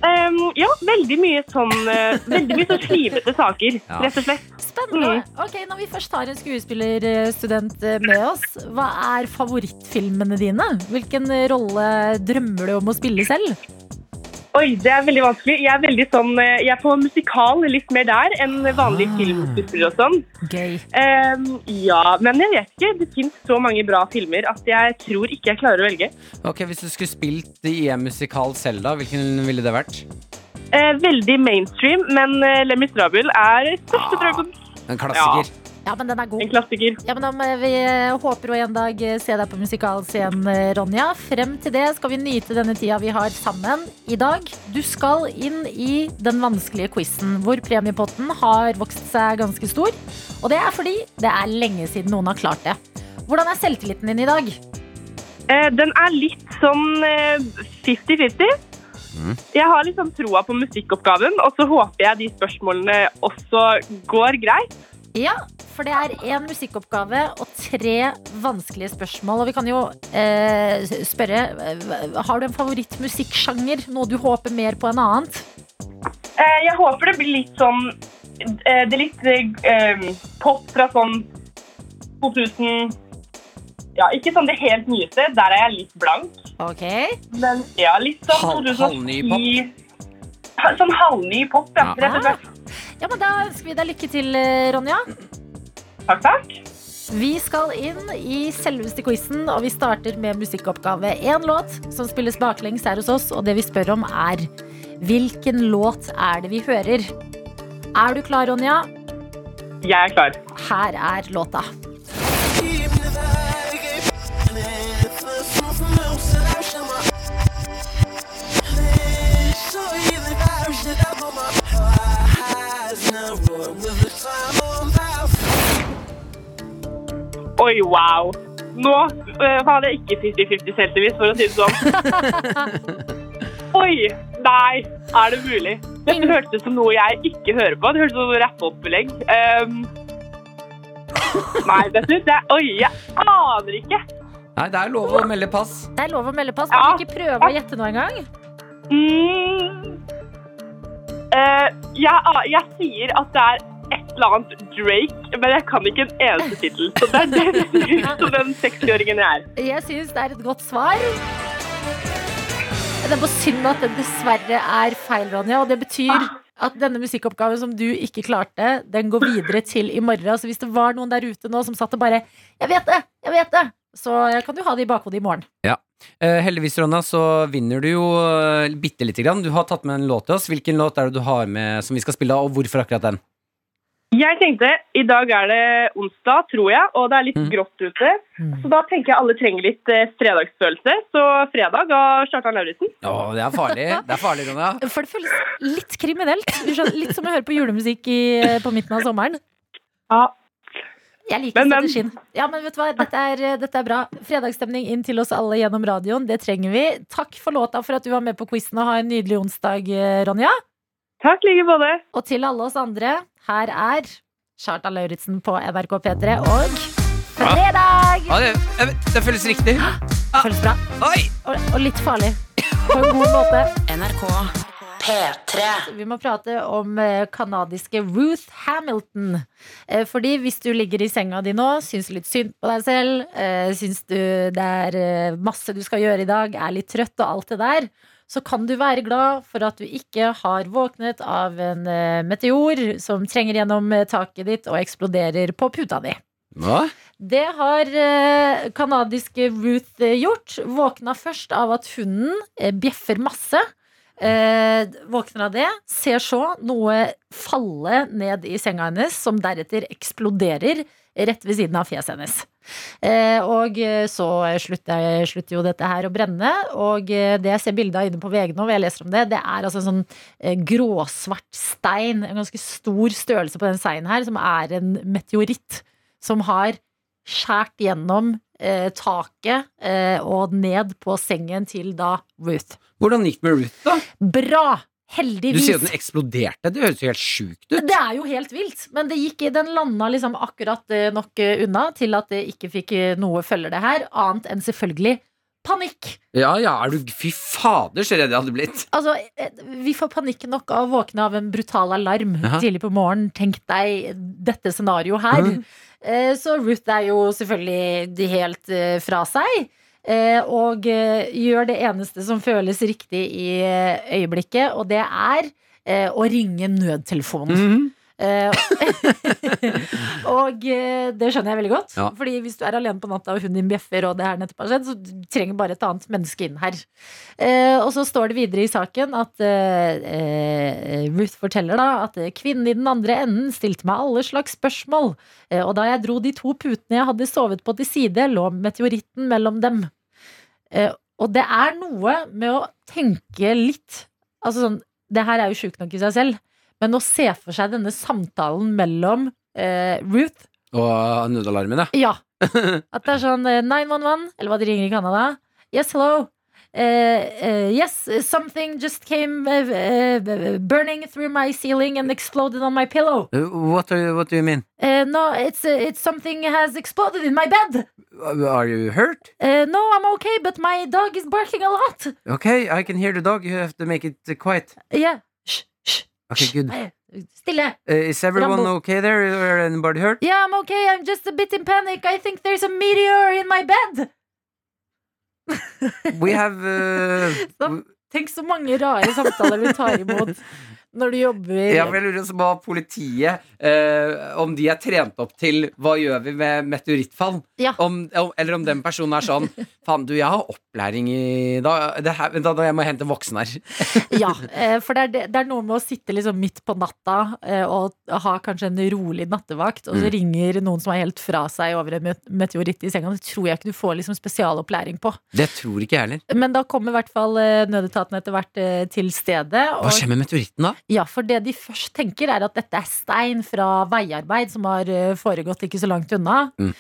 Ehm, ja, veldig mye sånn uh, Veldig mye sånn slivete saker, Ja. rett og slett. Spennende. Ok, Når vi først har en skuespillerstudent eh, med oss, hva er favorittfilmene dine? Hvilken eh, rolle drømmer du om å spille selv? Oi, det er veldig vanskelig. Jeg er veldig sånn eh, Jeg er på musikal litt mer der enn vanlige Ah. filmskuespiller og sånn. Gøy. Um, ja, men jeg vet ikke. Det fins så mange bra filmer at jeg tror ikke jeg klarer å velge. Ok, Hvis du skulle spilt i en musikal selv, da, hvilken ville det vært? Uh, veldig mainstream, men uh, Les Miserable er største drømmen. En klassiker. Ja, men den er god. En klassiker. Ja, men da Vi eh, håper å en dag eh, se deg på musikalscenen, eh, Ronja. Frem til det skal vi nyte denne tida vi har sammen i dag. Du skal inn i den vanskelige quizen, hvor premiepotten har vokst seg ganske stor. Og det er fordi det er lenge siden noen har klart det. Hvordan er selvtilliten din i dag? Eh, den er litt sånn eh, 50-50. Jeg har liksom troa på musikkoppgaven, og så håper jeg de spørsmålene også går greit. Ja, for det er én musikkoppgave og tre vanskelige spørsmål. Og vi kan jo eh, spørre eh, Har du en favorittmusikksjanger? Noe du håper mer på enn annet? Eh, jeg håper det blir litt sånn eh, Det er litt eh, pop fra sånn 2000 Ja, ikke sånn det helt nyeste. Der er jeg litt blank. Ok. Men ja, litt sånn Halv- 2010 halvny pop? Sånn halvny pop, ja. Ja. Rett og slett. Ja, men Da ønsker vi deg lykke til, Ronja. Takk, takk. Vi skal inn i selveste quizen, og vi starter med musikkoppgave. Én låt som spilles baklengs her hos oss, og det vi spør om, er hvilken låt er det vi hører? Er du klar, Ronja? Jeg er klar. Her er låta. Oi, wow. Nå var det jeg ikke 50-50 heldigvis, for å si det sånn. Oi, nei, er det mulig? Dette hørtes ut som noe jeg ikke hører på. Det hørtes ut som rappeopplegg. Um, nei, dette det, Oi, jeg aner ikke. Nei, det er lov å melde pass. Det er lov å melde pass. Kan Ja. du ikke prøve å gjette noe engang? Mm. Uh, jeg, jeg sier at det er eller annet Drake, men jeg kan ikke en eneste tittel. Så det er det som den 60-åringen jeg er. Jeg syns det er et godt svar. Det er bare synd at den dessverre er feil, Ronja. Og det betyr at denne musikkoppgaven som du ikke klarte, den går videre til i morgen. Så hvis det var noen der ute nå som satt og bare 'Jeg vet det! Jeg vet det!' Så kan du ha det i bakhodet i morgen. Eh, heldigvis, Ronna, så vinner du jo uh, bitte lite grann. Du har tatt med en låt til oss. Hvilken låt er det du har med som vi skal spille, og hvorfor akkurat den? Jeg tenkte, I dag er det onsdag, tror jeg, og det er litt Mm. grått ute. Så da tenker jeg alle trenger litt eh, fredagsfølelse. Så fredag av Kjartan Lauritzen. Å, det er farlig. Det er farlig, Ronja. For det føles litt kriminelt. Skjønner, Litt som å høre på julemusikk i, på midten av sommeren. Ja. Jeg liker Men, strategien. Ja, men vet du hva? Dette er, dette er bra. Fredagsstemning inn til oss alle gjennom radioen. Det trenger vi. Takk for låta for at du var med på quizen, og ha en nydelig onsdag, eh, Ronja. Takk like både. Og til alle oss andre, her er Charta Lauritzen på NRK P3 og fredag! Ja, det, det føles riktig. Føles bra. Og, og litt farlig. På en god måte. NRK P3. Vi må prate om eh, kanadiske Ruth Hamilton. Eh, Fordi hvis du ligger i senga di nå, syns litt synd på deg selv, eh, syns du det er masse du skal gjøre i dag, er litt trøtt og alt det der, så kan du være glad for at du ikke har våknet av en eh, meteor som trenger gjennom eh, taket ditt og eksploderer på puta di. Hva? Det har eh, kanadiske Ruth gjort. Våkna først av at hunden bjeffer masse. Eh, våkner av det, ser så noe falle ned i senga hennes, som deretter eksploderer rett ved siden av fjeset hennes. Eh, og eh, så slutter, slutter jo dette her å brenne. Og eh, det jeg ser bilde av inne på VG nå, hvor jeg leser om det, det er altså en sånn gråsvart stein, en ganske stor størrelse på den steinen her, som er en meteoritt som har skjært gjennom eh, taket eh, og ned på sengen til da Ruth. Hvordan gikk det med Ruth, da? Bra! Du sier at den eksploderte. Det høres jo helt sjukt ut. Det er jo helt vilt, men det gikk, den landa liksom akkurat eh, nok eh, unna til at det ikke fikk eh, noe følger det her, annet enn selvfølgelig panikk. Ja, ja, er du Fy fader, så redd jeg hadde blitt. Altså, vi får panikk nok av å våkne av en brutal alarm Jaha. tidlig på morgenen. Tenk deg dette scenarioet her. Eh, Så Ruth er jo selvfølgelig helt fra seg. Eh, Og eh, gjør det eneste som føles riktig i eh, øyeblikket, og det er eh, å ringe nødtelefonen. Mm -hmm. og det skjønner jeg veldig godt. Ja. Fordi hvis du er alene på natta og hunden din bjeffer, og det her nettopp har skjedd, så du trenger bare et annet menneske inn her. Eh, og så står det videre i saken at eh, Ruth forteller da at kvinnen i den andre enden stilte meg alle slags spørsmål. Eh, og da jeg dro de to putene jeg hadde sovet på til side, lå meteoritten mellom dem. Eh, og det er noe med å tenke litt Altså sånn, det her er jo sjukt nok i seg selv, men å se for seg denne samtalen mellom eh, Ruth Og nødalarmen, ja. Ja. At det er sånn eh, 911, eller hva de ringer i Canada. Yes, hello. Eh, eh, yes, something just came uh, burning through my ceiling and exploded on my pillow. What, are, what do you mean? No, it's, it's something has exploded in my bed. Uh, Are you hurt? No, I'm okay, but my dog is barking a lot. Okay, I can hear the dog. You have to make it uh, quiet. Yeah. Shh, shh. Okay, good. Eh, Stille. Uh, is everyone Rambo. okay there? Or anybody hurt? Yeah, I'm okay. I'm just a bit in panic. I think there's a meteor in my bed. We have uh, Så, tenk så mange rare samtaler vi tar imot når du jobber Ja, for jeg lurer på politiet eh, Om de er trent opp til Hva gjør vi med meteorittfall? Ja. Om, eller om den personen er sånn Faen, du, jeg har opplæring i da, det her, Vent, da, da jeg må hente en voksen her. Ja, eh, for det er, det- det er noe med å sitte liksom midt på natta eh, og ha kanskje en rolig nattevakt, og så Mm. ringer noen som er helt fra seg over en meteoritt i senga. Det tror jeg ikke du får liksom spesialopplæring på. Det tror ikke jeg heller. Men da kommer i hvert fall nødetatene nødetaten etter hvert eh, til stedet. Hva skjer med meteoritten da? Ja, for det de først tenker er at dette er stein fra veiarbeid som har eh, foregått ikke så langt unna. Mm.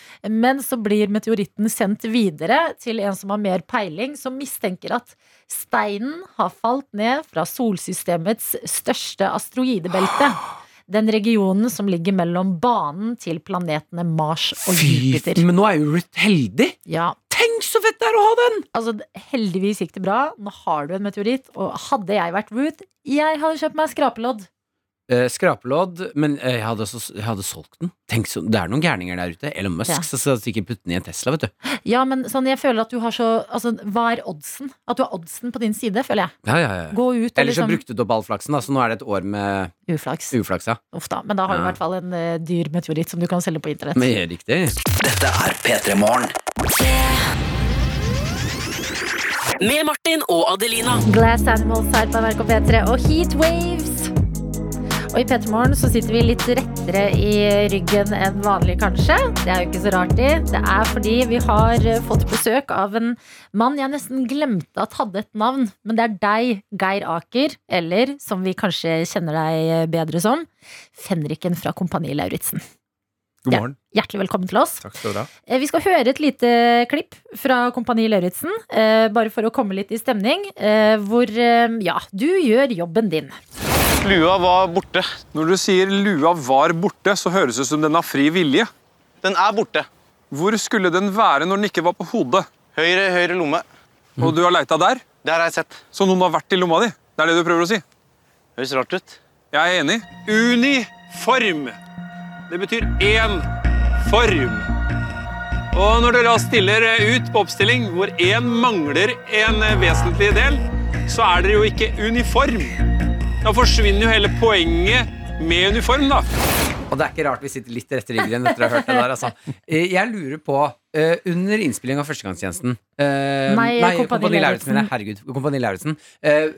Men så blir meteoritten sendt videre til en som har mer peiling, som mistenker at steinen har falt ned fra solsystemets største asteroidebelte. Den regionen som ligger mellom banen til planetene Mars og Fy, Jupiter. men nå er jo Ruth heldig! Ja, så fett det er å ha den! altså Heldigvis gikk det bra. Nå har du en meteoritt. Og hadde jeg vært Ruth, jeg hadde kjøpt meg skrapelodd. Eh, skrapelodd, men eh, jeg, hadde, også, jeg hadde solgt den. Tenk så, Det er noen gærninger der ute. Elon Musk Ja. så skal sikkert putte den i en Tesla, vet du. Ja, men sånn, jeg føler at du har så altså, Hva er oddsen? At du har oddsen på din side, føler jeg. Ja, ja, ja. Gå ut Eller så liksom brukte du opp all flaksen, da, så nå er det et år med Uflaks. uflaks. Ja. Uff da. Men da har du i hvert fall en uh, dyr meteoritt som du kan selge på internett. Men riktig. Dette er P3 Morgen. Med Martin og Adelina. Glass Animals her på NRK P3 og Heat Waves. Og i P3 Morgen så sitter vi litt rettere i ryggen enn vanlig, kanskje. Det er jo ikke så rart, det. Det er fordi vi har eh, fått besøk av en mann jeg nesten glemte at hadde et navn. Men det er deg, Geir Aker, eller som vi kanskje kjenner deg eh, bedre som, Fenriken fra Kompani Lauritzen. God Ja. morgen. Hjertelig velkommen til oss. Takk skal du ha. Eh, Vi skal høre et lite klipp fra Kompani Lauritzen, eh, bare for å komme litt i stemning. eh, Hvor ja, du gjør jobben din. Lua var borte. Når du sier lua var borte, så høres det ut som den har fri vilje. Den er borte. Hvor skulle den være når den ikke var på hodet? Høyre, høyre lomme. Og du har leita der? Det har jeg sett. Så noen har vært i lomma di? Det er det du prøver å si? Høres rart ut. Jeg er enig. Uniform. Det betyr én form. Og når dere stiller eh, ut på oppstilling hvor én mangler en eh, vesentlig del, så er dere jo ikke uniform. Da forsvinner jo hele poenget med uniform, da. Og det er ikke rart vi sitter litt rett i ryggen etter å ha hørt det der. Altså. Eh, Jeg lurer på, Uh, under innspilling av Førstegangstjenesten uh, Nei, Kompani Lauritzen. Herregud, Kompani Lauritzen. Uh,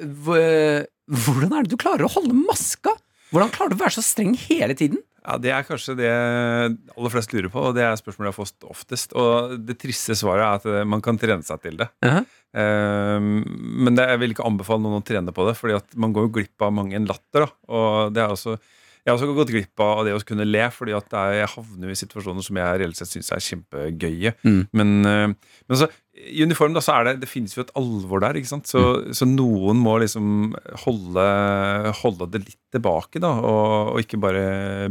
hvordan er det du klarer å holde maska? Hvordan klarer du å være så streng hele tiden? Ja, Det er kanskje det aller flest lurer på, og det er spørsmålet jeg har fått oftest. Og det triste svaret er at eh, man kan trene seg til det. Uh -huh. um, men det, jeg vil ikke anbefale noen å trene på det, Fordi man går jo glipp av mange en latter. Da. Og det er også, jeg har også gått glipp av det å kunne le, fordi er, jeg havner i situasjoner som jeg reelt sett syns er kjempegøye. Mm. Men, eh, men så, i uniform da, så er det, det finnes jo et alvor der, ikke sant? Så, Mm. så noen må liksom holde, holde det litt tilbake, da, og, og ikke bare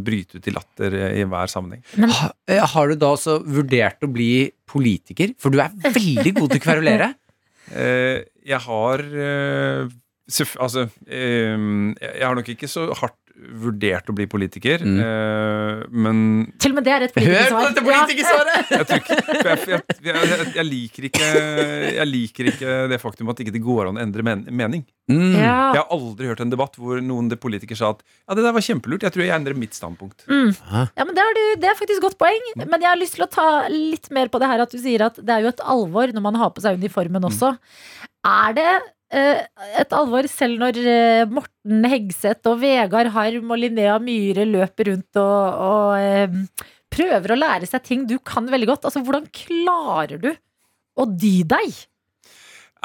bryte ut i latter i hver sammenheng. Ha, eh, har du da også vurdert å bli politiker? For du er veldig god til å kverulere. Eh, jeg har eh, Altså, jeg har nok ikke så hardt vurdert å bli politiker, Mm. eh, men Til og med det er et politikersvar. politikersvaret! jeg, dette politikersvaret! jeg, liker ikke, jeg liker ikke det faktum at ikke det går an å endre men, mening. Mm. Ja. Jeg har aldri hørt en debatt hvor noen politikere sa at ja, det der var kjempelurt, jeg tror jeg endrer mitt standpunkt. Ja, men det, er, du, det er faktisk godt poeng. Men jeg har lyst til å ta litt mer på det her at du sier at det er jo et alvor når man har på seg uniformen også. Er det et alvor selv når eh, Morten Hegseth og Vegard Harm og Linnea Myhre løper rundt og, og eh, prøver å lære seg ting du kan veldig godt? Altså, hvordan klarer du å dy deg?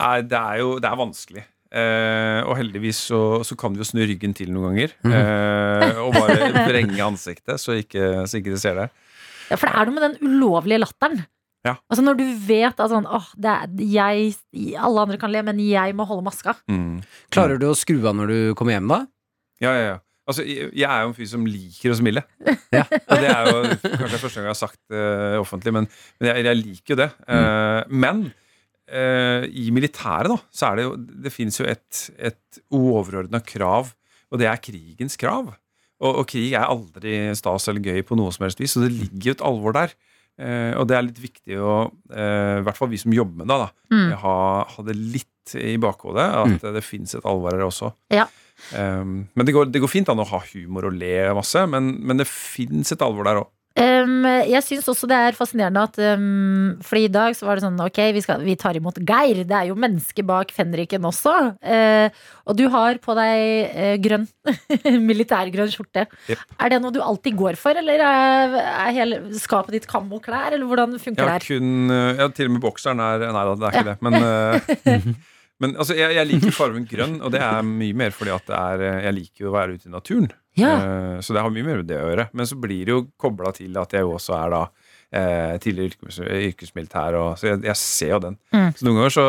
Nei, det er jo det er vanskelig. Eh, og heldigvis så, så kan vi jo snu ryggen til noen ganger. Mhm. Eh, og bare vrenge ansiktet, så ikke, så ikke de ser det. Ja, for det er noe med den ulovlige latteren. Ja. Altså Når du vet at sånn, åh, det er, jeg, alle andre kan le, men jeg må holde maska. Mm. Klarer du å skru av når du kommer hjem, da? Ja, ja, ja. Altså, jeg, er jo en fyr som liker å smile. Ja. Og det er jo kanskje første gang jeg har sagt det offentlig, men, men jeg, jeg liker jo det. Eh, men uh, i militæret, da, så er det jo Det fins jo et, et overordna krav, og det er krigens krav. Og, og krig er aldri stas eller gøy på noe som helst vis, så det ligger jo et alvor der. Eh, og det er litt viktig å, eh, i hvert fall vi som jobber med det, da, Mm. ha, ha det litt i bakhodet. At det fins et alvor her også. Ja. Um, men det går, det går fint an å ha humor og le masse, men, men det fins et alvor der òg. Um, jeg syns også det er fascinerende at um, Fordi i dag så var det sånn Ok, vi, skal, vi tar imot Geir. Det er jo menneske bak fenriken også. Uh, og du har på deg uh, grønn militærgrønn skjorte. Yep. Er det noe du alltid går for, eller er, er hele skapet ditt kammoklær? Eller hvordan funker det her? kun uh, ja, Til og med bokseren er Nei da, det er ikke det. Men, uh, men altså, jeg, jeg liker fargen grønn, og det er mye mer fordi at det er Jeg liker å være ute i naturen. Ja. Uh, så det har mye mer med det å gjøre. Men så blir det jo kobla til at jeg jo også er da eh, tidligere yrkes, yrkesmilitær, og, så jeg, jeg ser jo den. Mm. Så noen ganger så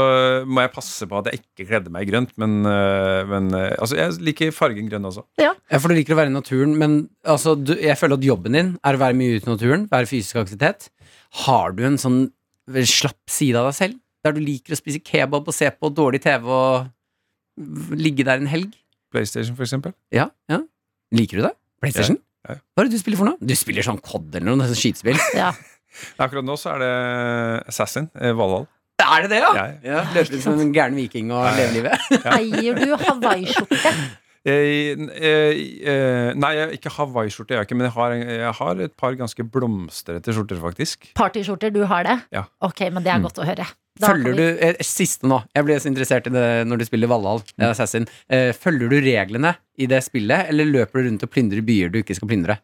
må jeg passe på at jeg ikke kledde meg i grønt, men, uh, men altså, jeg liker fargen grønn også. Ja, for du liker å være i naturen, men altså, du, jeg føler at jobben din er å være mye ute i naturen, være fysisk aktivitet. Har du en sånn slapp side av deg selv, der du liker å spise kebab og se på dårlig TV og ligge der en helg? PlayStation, for eksempel. Ja, ja. Liker du det? PlayStation? Ja, ja. Hva er det du spiller for noe? Du spiller sånn COD eller noe, sånn skytespill. Ja. Akkurat nå så er det Assassin, eh, Valhall. Er det det, ja? Ja, løper ut som en gæren viking og lever livet. Eier du hawaiiskjorte? Jeg, eh, eh, nei, jeg, ikke hawaiiskjorte, jeg, ikke, men jeg har, jeg har et par ganske blomstrete skjorter, faktisk. Partyskjorter, du har det? Ja. Ok, men det er godt å høre. Da Følger du, eh, Siste nå. Jeg blir så interessert i det når du spiller Valhall. Assassin. Eh, følger du reglene i det spillet, eller løper du rundt og plyndrer byer du ikke skal plyndre?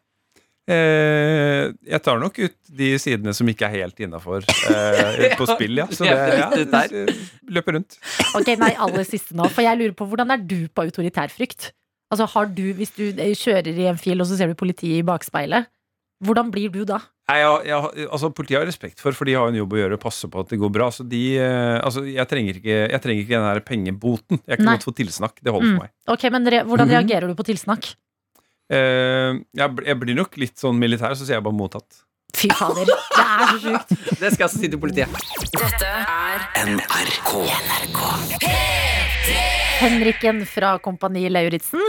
Eh, jeg tar nok ut de sidene som ikke er helt innafor eh, på spill, ja. Så det, ja, løper rundt. Ok, nei, aller siste nå. For jeg lurer på, hvordan er du på autoritær frykt? Altså, har du, Hvis du kjører i en fil, og så ser du politiet i bakspeilet, hvordan blir du da? Nei, jeg, jeg, altså, politiet har jeg respekt for, for de har en jobb å gjøre passe på at det går bra. Så de, eh, altså, jeg, trenger ikke, jeg trenger ikke den her pengeboten. Jeg kan Nei. godt få tilsnakk. Det holder Mm. for meg. Ok, men re Hvordan Mhm. reagerer du på tilsnakk? Uh, jeg, jeg blir nok litt sånn militær, så sier jeg bare mottatt. Fy fader, det er så sjukt. Det skal jeg altså si til politiet. Dette er NRK. Henriken fra Kompani Lauritzen.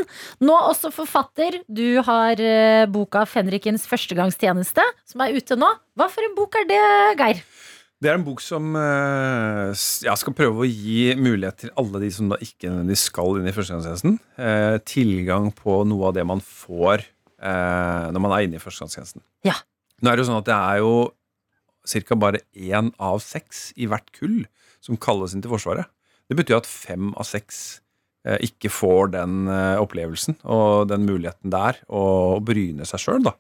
Nå også forfatter. Du har eh, boka 'Fenrikens førstegangstjeneste', som er ute nå. Hva for en bok er det, Geir? Det er en bok som eh, ja, skal prøve å gi mulighet til alle de som da ikke nødvendigvis skal inn i førstegangstjenesten, eh, tilgang på noe av det man får eh, når man er inne i førstegangstjenesten. Ja. Nå er det jo sånn at det er jo ca. bare én av seks i hvert kull som kalles inn til Forsvaret. Det betyr at fem av seks eh, ikke får den eh, opplevelsen og den muligheten det er å, bryne seg sjøl, da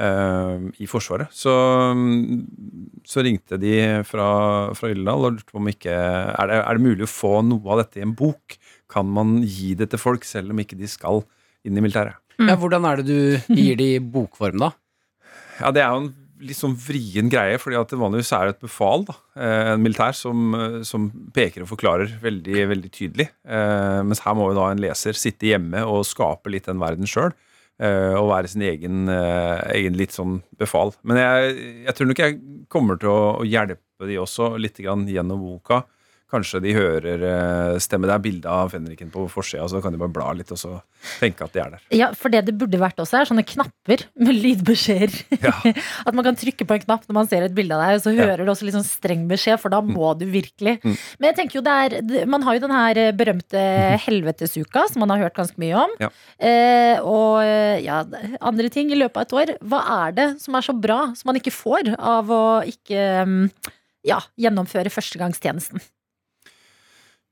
eh, i Forsvaret. Så, mm, så ringte de fra, fra Yldendal og lurte på om ikke er det, er det mulig å få noe av dette i en bok. Kan man gi det til folk selv om ikke de skal inn i militæret? Ja, hvordan er det du gir det i bokform, da? Ja, Det er jo en litt sånn vrien greie, fordi at det vanligvis er et befal, da, eh, en militær, som, eh, som peker og forklarer veldig veldig tydelig. Eh, mens her må jo da en leser sitte hjemme og skape litt den verden sjøl. Og være sin egen, eh, egen litt sånn befal. Men jeg, jeg tror nok jeg kommer til å, å hjelpe de også litt grann gjennom boka. Kanskje de hører eh, stemme. Det er bilde av fenriken på forsida, så kan de bare bla litt og så tenke at de er der. Ja, for det det burde vært også, er sånne knapper med lydbeskjeder. At man kan trykke på en knapp når man ser et bilde av deg, og så Ja. hører du også litt sånn streng beskjed, for da må du virkelig. Mm. Men jeg tenker jo det er Man har jo den her eh, berømte helvetesuka, som man har hørt ganske mye om. Ja. Eh, og eh, ja, andre ting i løpet av et år. Hva er det som er så bra, som man ikke får av å ikke mm, ja, gjennomføre førstegangstjenesten?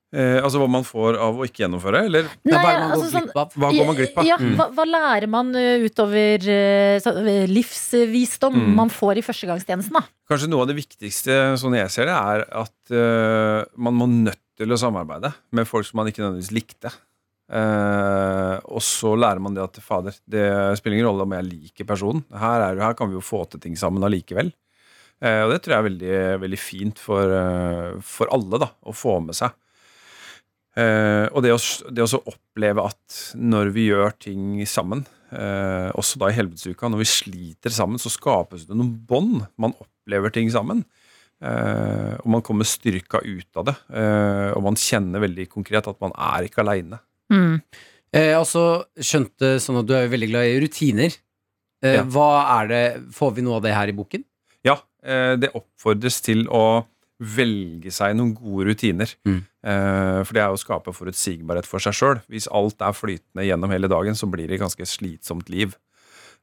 Eh, altså hva man får av å ikke gjennomføre, eller Nei, hva man går altså sånn, av? Hva går man glipp av? Ja, Mm. hva, hva lærer man eh, utover eh, så, eh, livsvisdom Mm. man får i førstegangstjenesten, da? Kanskje noe av det viktigste, sånn jeg ser det, er at uh, man må nødt til å samarbeide med folk som man ikke nødvendigvis likte. Uh, og så lærer man det at fader, det spiller ingen rolle om jeg liker personen. Her, er, her kan vi jo få til ting sammen allikevel. Uh, og det tror jeg er veldig, veldig fint for, for alle da, å få med seg. Eh, og det å, det å oppleve at når vi gjør ting sammen, eh, også da i helvetesuka, når vi sliter sammen, så skapes det noen bånd. Man opplever ting sammen. Uh, og man kommer styrka ut av det. Uh, og man kjenner veldig konkret at man er ikke aleine. Mm. Eh, altså, skjønte sånn at du er jo veldig glad i rutiner. Eh, Ja. Hva er det Får vi noe av det her i boken? Ja, eh, det oppfordres til å velge seg noen gode rutiner. Mm. Eh, For det er jo å skape forutsigbarhet for seg sjøl. Hvis alt er flytende gjennom hele dagen, så blir det et ganske slitsomt liv.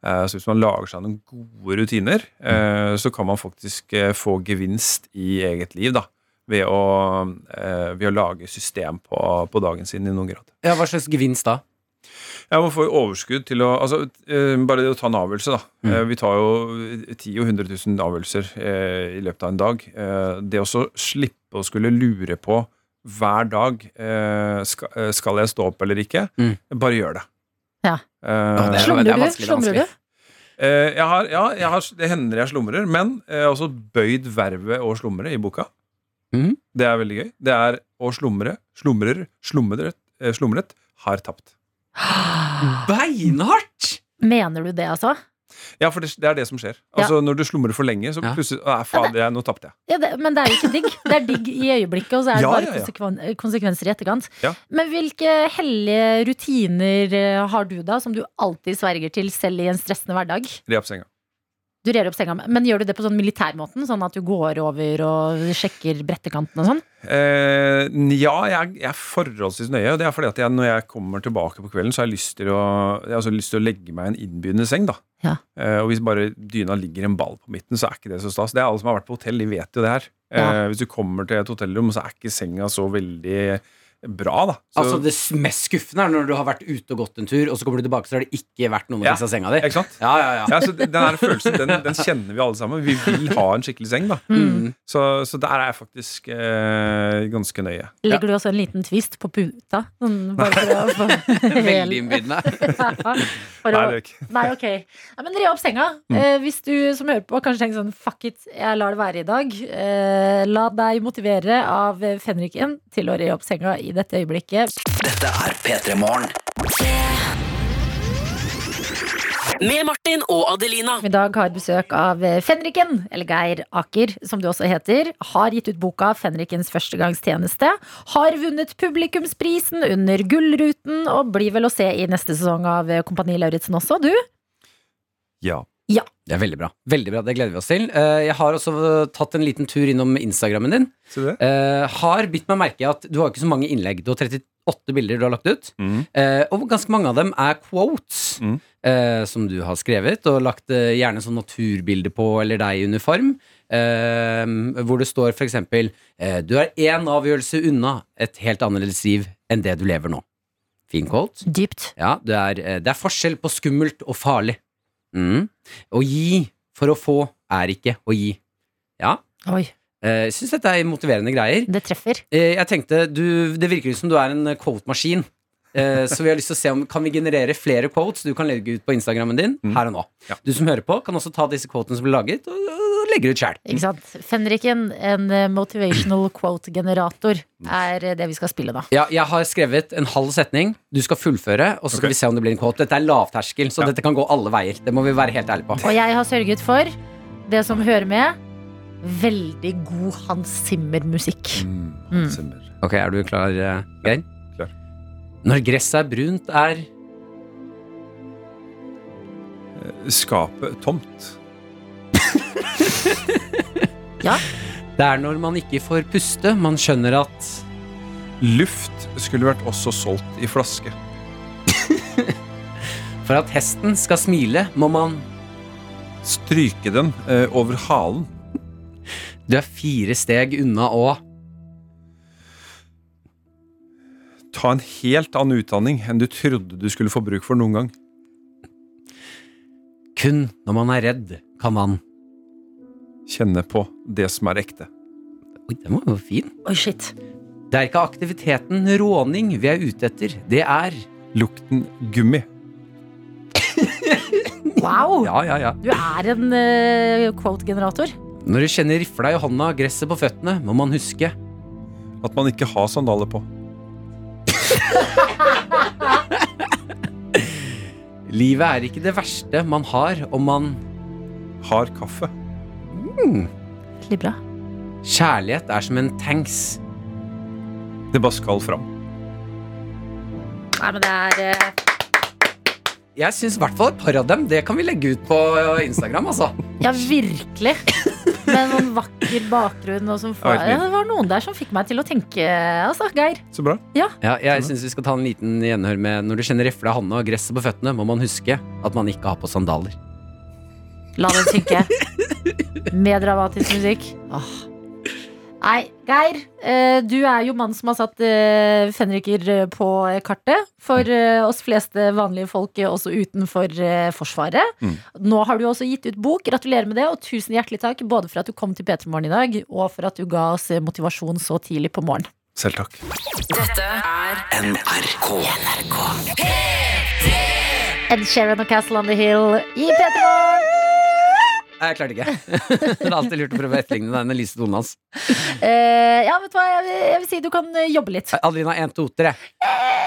Eh, Så hvis man lager seg noen gode rutiner, eh, så kan man faktisk eh, få gevinst i eget liv, da. Ved å, eh, ved å lage system på, på dagen sin i noen grad. Ja, Hva slags gevinst da? Ja, Man får jo overskudd til å altså, eh, Bare det å ta en avgjørelse, da. Mm. Eh, Vi tar jo 10 og 100 000 avgjørelser eh, i løpet av en dag. Eh, Det å så slippe å skulle lure på hver dag eh, skal, skal jeg stå opp eller ikke, Mm. bare gjør det. Ja. Eh, Ja, det er- Slumrer er du? vanskelig, det er Slumrer du? vanskelig. eh, jeg har, ja, jeg har, det hender jeg slumrer, men jeg har også bøyd vervet å slumre i boka. Mm. Det er veldig gøy. Det er å slumre, slumrer, slumret, slumret, har tapt. Beinhardt! Mener du det, altså? Ja, for det, det er det som skjer. Altså, Når du slumrer for lenge, så plutselig Nei, fader, jeg, nå tapte jeg. Ja, det, men det er jo ikke digg. Det er digg i øyeblikket, og så er det Ja, bare ja, ja. konsekven konsekvenser i etterkant. Ja. Men hvilke hellige rutiner eh, har du da, som du alltid sverger til, selv i en stressende hverdag? Re opp senga. Du rer opp senga, men gjør du det på sånn militærmåten? Sånn at du går over og sjekker brettekanten og sånn? Eh, ja, jeg, jeg er forholdsvis nøye. og Det er fordi at jeg, når jeg kommer tilbake på kvelden, så har jeg lyst til å, altså lyst til å legge meg i en innbydende seng. da Ja. eh, Og hvis bare dyna ligger en ball på midten, så er ikke det så stas. Det er Alle som har vært på hotell, de vet jo det her. Ja. Eh, hvis du kommer til et hotellrom, så er ikke senga så veldig bra. da så, Altså Det mest skuffende er når du har vært ute og gått en tur, og så kommer du tilbake, så har det ikke vært noen Ja. fikse senga di. Ikke sant? Ja, ja, ja. Ja, så Den her følelsen den, den kjenner vi alle sammen. Vi vil ha en skikkelig seng. da Mm. Så, så der er jeg faktisk eh, ganske nøye. Legger du også en liten twist på puta? Sånn, bare for å få Veldig innbydende. Nei, det er ikke. Nei, ok. Nei, men re opp senga. Eh, hvis du som hører på kanskje tenker sånn fuck it, jeg lar det være i dag. Eh, la deg motivere av fenriken til å re opp senga i dette øyeblikket. Dette er P3 Morgen. Med Martin og Adelina. I dag har besøk av Fenriken, eller Geir Aker, som du også heter. Har gitt ut boka 'Fenrikens førstegangstjeneste'. Har vunnet publikumsprisen under Gullruten, og blir vel å se i neste sesong av Kompani Lauritzen også, du? Ja. Det er veldig bra. Veldig bra, Det gleder vi oss til. Eh, Jeg har også eh, tatt en liten tur innom Instagrammen din. Så det. Eh, har bitt meg merke i at du har ikke så mange innlegg. Du har 38 bilder du har lagt ut. Mm. Og ganske mange av dem er quotes Mm. eh, som du har skrevet, og lagt gjerne sånn naturbilde på, eller deg i uniform. Hvor det står eh, Du er én avgjørelse unna et helt annerledes liv enn det du lever nå. Fin quote. Dypt. Ja, det er, det er forskjell på skummelt og farlig. Mm. Å gi for å få er ikke å gi. Ja. Oi, Eh, Jeg syns dette er motiverende greier. det treffer. Eh, Jeg tenkte, du, Det virker som du er en quote-maskin. Eh, Så vi har lyst til å se om Kan vi generere flere quotes du kan legge ut på Instagrammen din her og nå. Ja. Du som hører på, kan også ta disse quotene som blir laget, og og legge ut sjæl. Ikke sant? Fenriken, en eh, motivational quote-generator, er eh, det vi skal spille da. Ja, jeg har skrevet en halv setning. Du skal fullføre, og så skal okay. vi se om det blir en quote. Dette er lavterskel, så Ja. dette kan gå alle veier. Det må vi være helt ærlige på. Og jeg har sørget for det som hører med. Veldig god Hans Zimmer-musikk. Mm. Mm. Ok, Er du klar, eh, Geir? Klar. Når gresset er brunt, er Skapet tomt. Det er når man ikke får puste, man skjønner at Luft skulle vært også solgt i flaske. for at hesten skal smile, må man Stryke den eh, over halen. Du er fire steg unna å Ta en helt annen utdanning enn du trodde du skulle få bruk for noen gang. Kun når man er redd, kan man Kjenne på det som er ekte. Oi, den var jo fin. Oi, shit. Det er ikke aktiviteten råning vi er ute etter. Det er Lukten gummi. Wow! Ja, ja, ja. Du er en eh, quote-generator. Når du kjenner rifla i hånda, gresset på føttene, må man huske At man ikke har sandaler på. Livet er ikke det verste man har om man Har kaffe. Veldig bra. Kjærlighet er som en tanks. Det bare skal fram. Nei, men det er eh, Jeg syns i hvert fall et par av dem Det kan vi legge ut på Instagram. altså Ja, virkelig. Med noen vakker bakgrunn. Og som får, ja, det var noen der som fikk meg til å tenke, altså, Geir. Så bra. Ja. Ja, jeg syns vi skal ta en liten gjenhør med Når du kjenner rifla av handa og gresset på føttene, må man huske at man ikke har på sandaler. La den synke. Med dramatisk musikk. Åh. Nei, Geir. eh, Du er jo mannen som har satt eh, fenriker eh, på kartet. For eh, oss fleste vanlige folk, også utenfor Forsvaret. Mm. Nå har du også gitt ut bok. Gratulerer med det, og tusen hjertelig takk både for at du kom til P3 Morgen i dag, og for at du ga oss motivasjon så tidlig på morgenen. Selv takk. Dette er NRK. Ed Sheeran og Castle on the Hill i P3 Morgen. Jeg klarte ikke. det er alltid lurt å prøve å etterligne den lyse tonen hans. Eh, ja, vet du hva, jeg jeg vil si du kan eh, jobbe litt. Adelina, én, to, tre.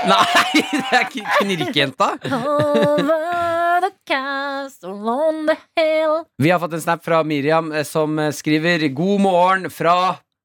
Nei, det er knirkejenta. Vi har fått en snap fra Miriam eh, som skriver 'God morgen fra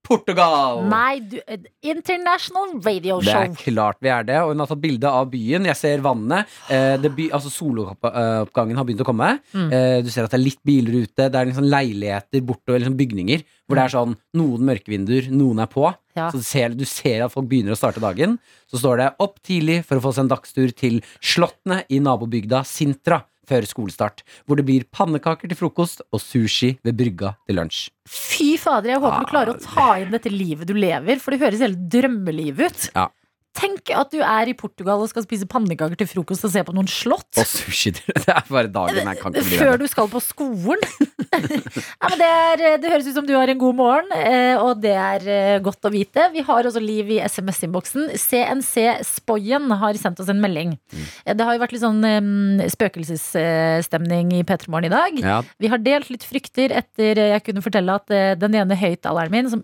Portugal'. Nei, du, eh, International Radio Show. Det er klart vi er det. Og hun har tatt bilde av byen. Jeg ser vannet. Eh, det by, altså Soloppgangen har begynt å komme. Mm. Eh, du ser at det er litt biler ute. Det er liksom leiligheter bortover liksom bygninger. Hvor det er sånn noen mørke vinduer, noen er på. Ja. Så du ser, du ser at folk begynner å starte dagen. Så står det 'opp tidlig for å få seg en dagstur til slottene i nabobygda Sintra'. Før skolestart, hvor det blir pannekaker til frokost og sushi ved brygga til lunsj. Fy fader, jeg håper du klarer å ta inn dette livet du lever, for det høres helt drømmeliv ut. Ja. Tenk at du er i Portugal og skal spise pannekaker til frokost og se på noen slott. Og sushi Det er bare dagen. Jeg kan ikke bli Før du skal på skolen. ja, men det, er, det høres ut som du har en god morgen, eh, og det er eh, godt å vite. Vi har også liv i SMS-innboksen. CNC Spoyen har sendt oss en melding. Eh, Det har jo vært litt sånn spøkelsesstemning i P3 Morgen i dag. Ja, Vi har delt litt frykter etter jeg kunne fortelle at eh, den ene høyttaleren min, som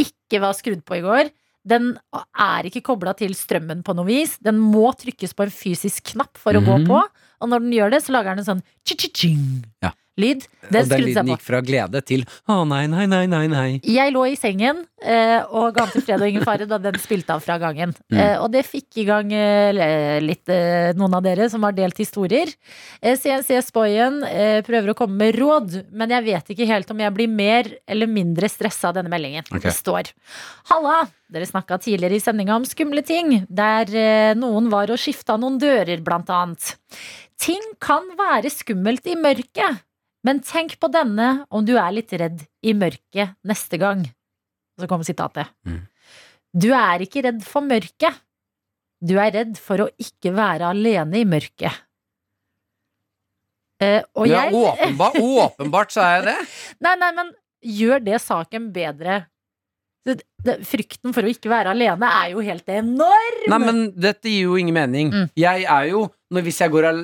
ikke var skrudd på i går, den er ikke kobla til strømmen på noe vis. Den må trykkes på en fysisk knapp for å gå Mhm. på. Og når den gjør det, så lager den en sånn chi-chi-ching Ja. Lyd. og Den den skrudde lyden gikk fra glede til 'å nei, nei, nei, nei'. nei Jeg lå i sengen eh, og ga den til fred og ingen fare da den spilte av fra gangen. Mm. Eh, og det fikk i gang eh, litt eh, noen av dere som har delt historier. Eh, CNC Spoyen eh, prøver å komme med råd, men jeg vet ikke helt om jeg blir mer eller mindre stressa av denne meldingen. Okay. Det står Halla! Dere snakka tidligere i sendinga om skumle ting, der eh, noen var og skifta noen dører, blant annet. Ting kan være skummelt i mørket, men tenk på denne om du er litt redd i mørket neste gang. Så kommer sitatet. Mm. Du er ikke redd for mørket. Du er redd for å ikke være alene i mørket. Eh, og ja, jeg åpenbart, åpenbart er jeg det. Nei, nei, men gjør det saken bedre? Frykten for å ikke være alene er jo helt enorm! Nei, men dette gir jo ingen mening. Mm. Jeg er jo, når, hvis, jeg går al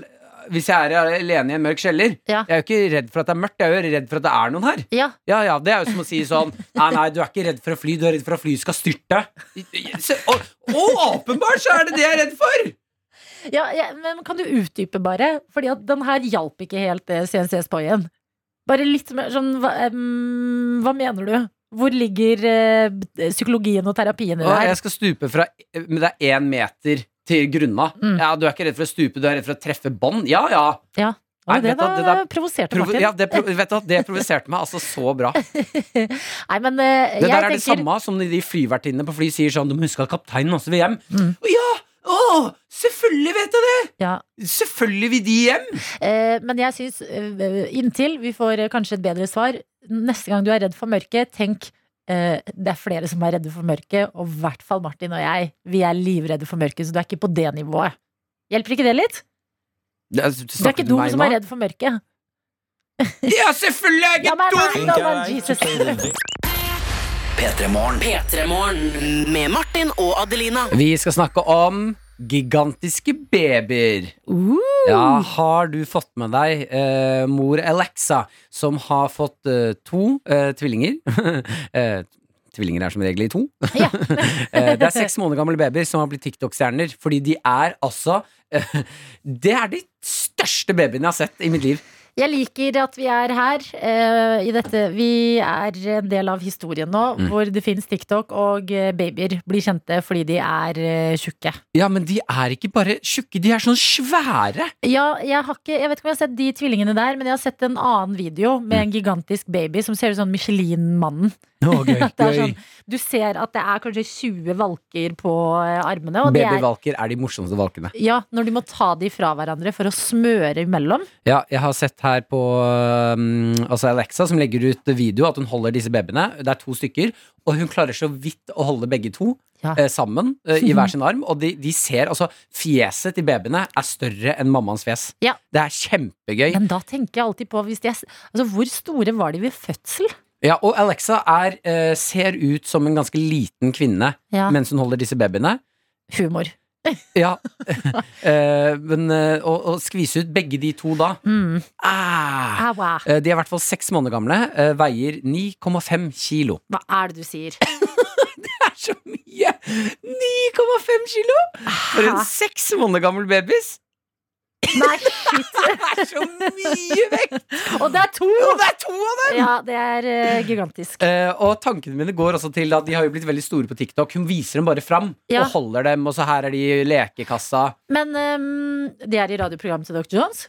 hvis jeg er alene i en mørk kjeller, Ja. jeg er jo ikke redd for at det er mørkt, jeg er jo redd for at det er noen her. Ja, Ja, ja, Det er jo som å si sånn Nei, nei, du er ikke redd for å fly, du er redd for at flyet skal styrte. Og, og åpenbart så er det det jeg er redd for! ja, men kan du utdype bare? Fordi at den her hjalp ikke helt eh, CNC Spoyen. Bare litt mer sånn hva, um, hva mener du? Hvor ligger eh, psykologien og terapien i det her? jeg skal stupe fra Men det er én meter til grunna. Mm. Ja, Du er ikke redd for å stupe, du er redd for å treffe bånd? Ja, ja. Ja, Nei, det var, det der- provoserte Provo Martin. ja det, vet du, det provoserte meg altså så bra. Nei, men uh, Det der er det samme som de flyvertinnene på fly sier sånn Du må huske at kapteinen også vil hjem. Mm. Ja! Å, selvfølgelig vet jeg det! ja, Selvfølgelig vil de hjem! eh, Men jeg syns eh, inntil vi får eh, kanskje et bedre svar Neste gang du er redd for mørket, tenk det er flere som er redde for mørket, og i hvert fall Martin og jeg. Vi er livredde for mørket, så du er ikke på det nivået. Hjelper ikke det litt? Det er, Du er ikke dum som er redd for mørket. Ja, selvfølgelig er jeg ikke dum! nei, da, men Jesus. P3morgen. P3morgen med Martin og Adelina. Vi skal snakke om gigantiske babyer. Ja, har du fått med deg eh, mor Alexa, som har fått eh, to eh, tvillinger? eh, tvillinger er som regel i to. eh, det er seks måneder gamle babyer som har blitt TikTok-stjerner, fordi de er altså eh, Det er de største babyene jeg har sett i mitt liv. Jeg liker at vi er her uh, i dette. Vi er en del av historien nå, Mm. hvor det finnes TikTok, og eh, babyer blir kjente fordi de er uh, tjukke. Ja, men de er ikke bare tjukke, de er sånn svære. Ja, jeg, har ikke, jeg vet ikke om jeg har sett de tvillingene der, men jeg har sett en annen video med Mm. en gigantisk baby som ser ut som Michelin-mannen. Gøy, er gøy. sånn, du ser at det er kanskje 20 valker på armene. Babyvalker er, er de morsomste valkene. ja, når de må ta de fra hverandre for å smøre imellom. Ja, jeg har sett her på um, altså Alexa som legger ut video at hun holder disse babyene. Det er to stykker, og hun klarer så vidt å holde begge to Ja. eh, sammen eh, i hver sin arm. Og de, de ser altså Fjeset til babyene er større enn mammaens fjes. Ja. Det er kjempegøy. Men da tenker jeg alltid på er, altså, hvor store var de ved fødsel? Ja, og Alexa er, eh, ser ut som en ganske liten kvinne Ja. mens hun holder disse babyene. Humor. Ja. Eh, men eh, å, å skvise ut begge de to da Mm. ah. Eh, De er i hvert fall seks måneder gamle, eh, veier 9,5 kilo. Hva er det du sier? Det er så mye! 9,5 kilo! For en seks måneder gammel babys! Nei, shit. Det er så mye vekt! Og det er to! Og det er to av dem! Ja, det er uh, gigantisk. Uh, og tankene mine går også til at de har jo blitt veldig store på TikTok. Hun viser dem bare fram Ja. og holder dem, og så her er de i lekekassa. Men um, de er i radioprogrammet til Dr. Jones.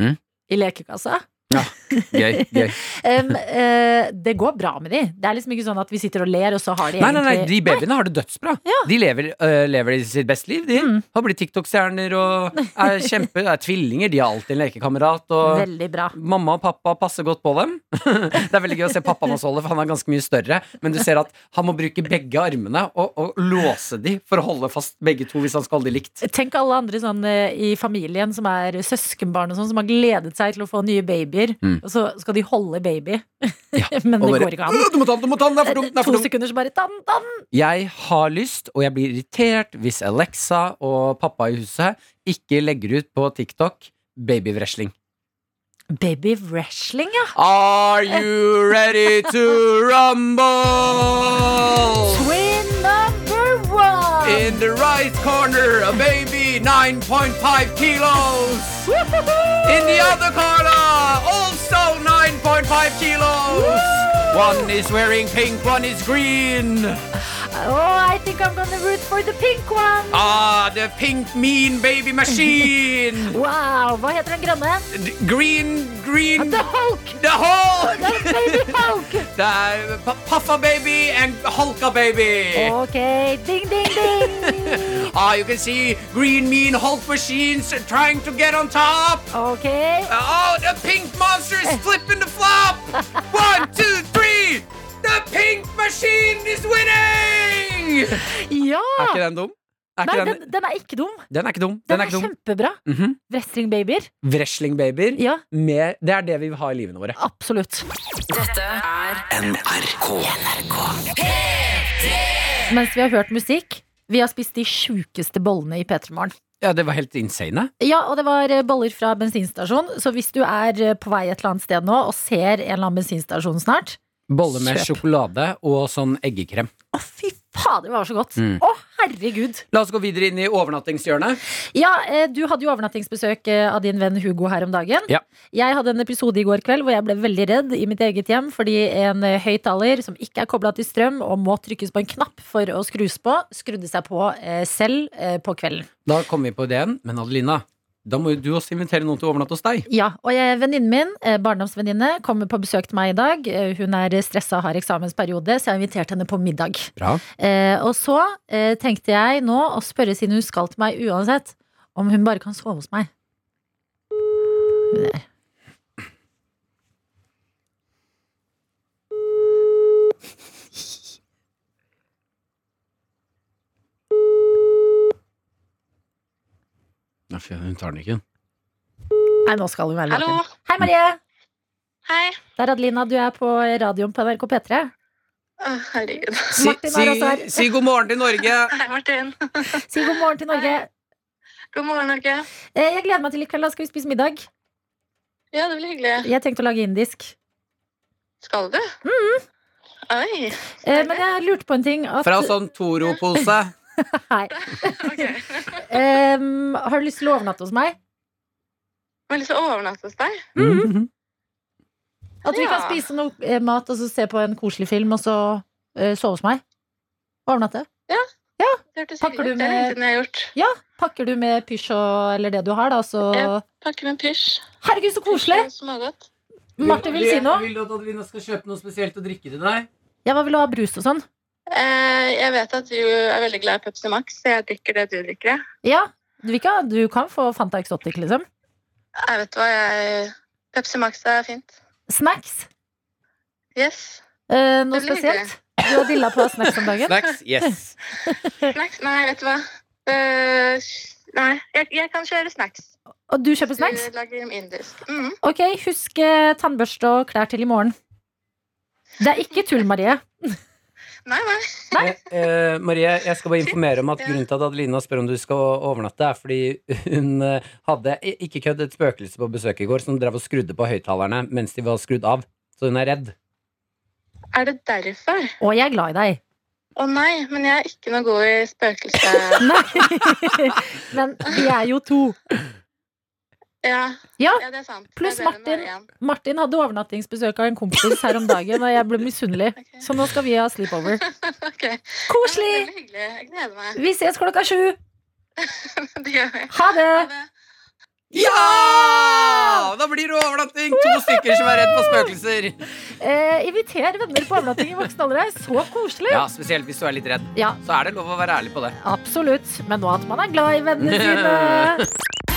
Mm. I lekekassa. Gøy, gøy. um, uh, det går bra med de. Det er liksom ikke sånn at vi sitter og ler, og så har de Nei, nei, nei, de babyene har det dødsbra. De lever, uh, lever i sitt beste liv. De Mm. har blitt TikTok-stjerner og er kjempe Er tvillinger. De har alltid en lekekamerat. Og Veldig bra. mamma og pappa passer godt på dem. det er veldig gøy å se pappaen hans holde, for han er ganske mye større. Men du ser at han må bruke begge armene og, og låse de for å holde fast begge to hvis han skal holde de likt. Tenk alle andre sånn eh, i familien som er søskenbarn og sånn, som har gledet seg til å få nye babyer, Mm. og så skal de holde baby. Men det bare, går ikke an. Du må ta den, du må ta den, det er for dumt! To sekunder så bare tann, tann. Jeg har lyst, og jeg blir irritert hvis Alexa og pappa i huset ikke legger ut på TikTok babyvresling. Baby wrestling, ja. Are you ready to rumble? Twin number one. In the right corner, a baby 9.5 kilos. In the other corner, also 9.5 kilos. One is wearing pink, one is green. Oh, I think I'm gonna root for the pink one. Ah, the pink mean baby machine. Wow, Hva heter den? D- Green, green. The Hulk. The Hulk! Er Baby Hulk. the er Pa- Puffa baby and Hulka baby. Ok, ding, ding, ding. Ah, you can see green mean Hulk machines trying to get on top. Ok. Oh, the pink monster is flipping the flop. One, two, three. The pink machine is winning. Ja! Er ikke den dum? Er Nei, ikke den, den, den er ikke dum. den er ikke dum. Den, Den er er kjempebra. kjempebra. Mhm. Wrestlingbabyer. Wrestlingbaber. Ja, Med, det er det vi vil ha i livene våre. absolutt. Dette er NRK. Mens vi har hørt musikk, vi har spist de sjukeste bollene i P3 Morgen. Ja, det var helt insane. Ja, og det var eh, boller fra bensinstasjon. Så hvis du er eh, på vei et eller annet sted nå og ser en eller annen bensinstasjon snart Bolle med Kjøp. sjokolade og sånn eggekrem. Å, fy fader, det var så godt! Mm. Å, herregud! La oss gå videre inn i overnattingshjørnet. Ja, eh, du hadde jo overnattingsbesøk eh, av din venn Hugo her om dagen. Ja. Jeg hadde en episode i går kveld hvor jeg ble veldig redd i mitt eget hjem fordi en eh, høyttaler som ikke er kobla til strøm og må trykkes på en knapp for å skrus på, skrudde seg på eh, selv eh, på kvelden. Da kommer vi på ideen. Men Adelina, da må jo du også invitere noen til å overnatte hos deg. Ja, og jeg- venninnen min, eh, barndomsvenninne, kommer på besøk til meg i dag. Eh, Hun er stressa og har eksamensperiode, så jeg har invitert henne på middag. Bra. Eh, og så eh, tenkte jeg nå å spørre, siden hun skal til meg uansett, om hun bare kan sove hos meg. Der. Hun tar den ikke. Nei, nå skal hun være Hallo. våken. Hei, Marie! Hei. Det er Adelina, du er på radioen på NRK P3. Å, herregud. Si, Martin er også her. si, si god morgen til Norge! Hei, Martin. Si god morgen til Norge. God morgen, Norge. Eh, jeg gleder meg til i kveld. Da skal vi spise middag. Ja, det blir hyggelig. Jeg tenkte å lage indisk. Skal du? Oi. Eh, men jeg lurte på en ting. At, Fra sånn Toro-pose. Hei. um, har du lyst til å overnatte hos meg? Jeg har lyst til å overnatte hos deg. At vi kan spise noe eh, mat og så se på en koselig film, og så eh, sove hos meg. Overnatte. Ja. Ja. Det hørtes Pakker du. Er med- jeg har gjort. Ja, Pakker du med pysj og eller det du har, da, så Jeg Pakker med pysj. Herregud, så koselig! Martin vil si noe. Vil du at Adelina skal kjøpe noe spesielt å drikke til deg? Ja, hva vil du ha? Brus og sånn? Eh, jeg vet at du er veldig glad i Pepsi Max, så jeg drikker det du drikker. Ja. Du, vil du kan få Fanta Exotic, liksom. Jeg vet hva jeg Pepsi Max er fint. Snacks. Yes. Eh, noe spesielt? Du har dilla på snacks om dagen? Snacks? Yes. Snacks? Nei, vet du hva. Uh, nei, jeg, jeg kan kjøre snacks. Og du kjøper snacks? Du lager dem indisk. Mm. Ok, husk eh, tannbørste og klær til i morgen. Det er ikke tull, Marie. Nei, nei. Eh, eh, Marie, jeg skal bare informere om at grunnen til at Adelina spør om du skal overnatte, er fordi hun eh, hadde, ikke kødd, et spøkelse på besøk i går som drev og skrudde på høyttalerne mens de var skrudd av. Så hun er redd. Er det derfor? Og jeg er glad i deg. Å nei, men jeg er ikke noe god i spøkelse... Nei. Men vi er jo to. Ja. Ja, det er sant. Pluss Martin. Martin hadde overnattingsbesøk av en kompis her om dagen, og jeg ble misunnelig. Så nå skal vi ha sleepover. okay. Koselig! Vi ses klokka sju. Det gjør vi. Ha det! Ja! Da blir det overnatting! To stykker som er redd for spøkelser. Eh, inviter venner på overnatting i voksen alder. er Så koselig. Ja, Spesielt hvis du er litt redd. Ja. Så er det lov å være ærlig på det. Absolutt. Men nå at man er glad i vennene sine.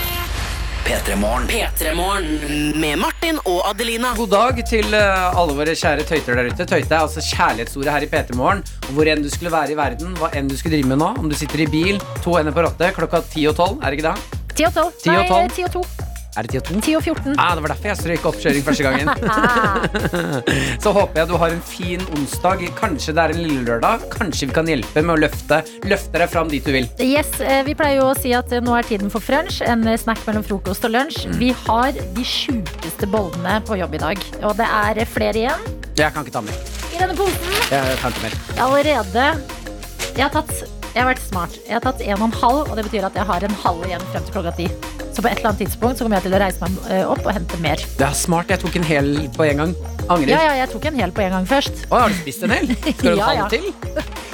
P3morgen. P3morgen med Martin og Adelina. God dag til eh, alle våre kjære tøyter der ute. Tøyte er altså kjærlighetsordet her i P3 Morgen. Hvor enn du skulle være i verden, hva enn du skulle drive med nå. Om du sitter i bil, to hender på rattet, klokka ti og tolv. Er det ikke det? Ti og 12. Ti og Nei, tolv. 10 og 2. Er det 10 og to? 10 og 14. Ah, det var derfor jeg strøyk oppkjøring første gangen. Så håper jeg du har en fin onsdag. Kanskje det er en lille lørdag. Kanskje vi kan hjelpe med å løfte, løfte deg fram dit du vil. Yes, eh, Vi pleier jo å si at eh, nå er tiden for frunch. En eh, snack mellom frokost og lunsj. Mm. Vi har de sjukeste bollene på jobb i dag. Og det er flere igjen Jeg kan ikke ta mer. i denne posen. Jeg kan ikke mer. Allerede Jeg har tatt Jeg har vært smart. Jeg har tatt en og en halv, og det betyr at jeg har en halv igjen frem til klokka ti. Så på et eller annet tidspunkt så kommer jeg til å reise meg eh, opp og hente mer. Det er smart. Jeg tok en hel på en gang. Angrer. Ja, ja, jeg tok en hel på en gang først. Å, har du spist en hel? Skal du Ja, en halv til?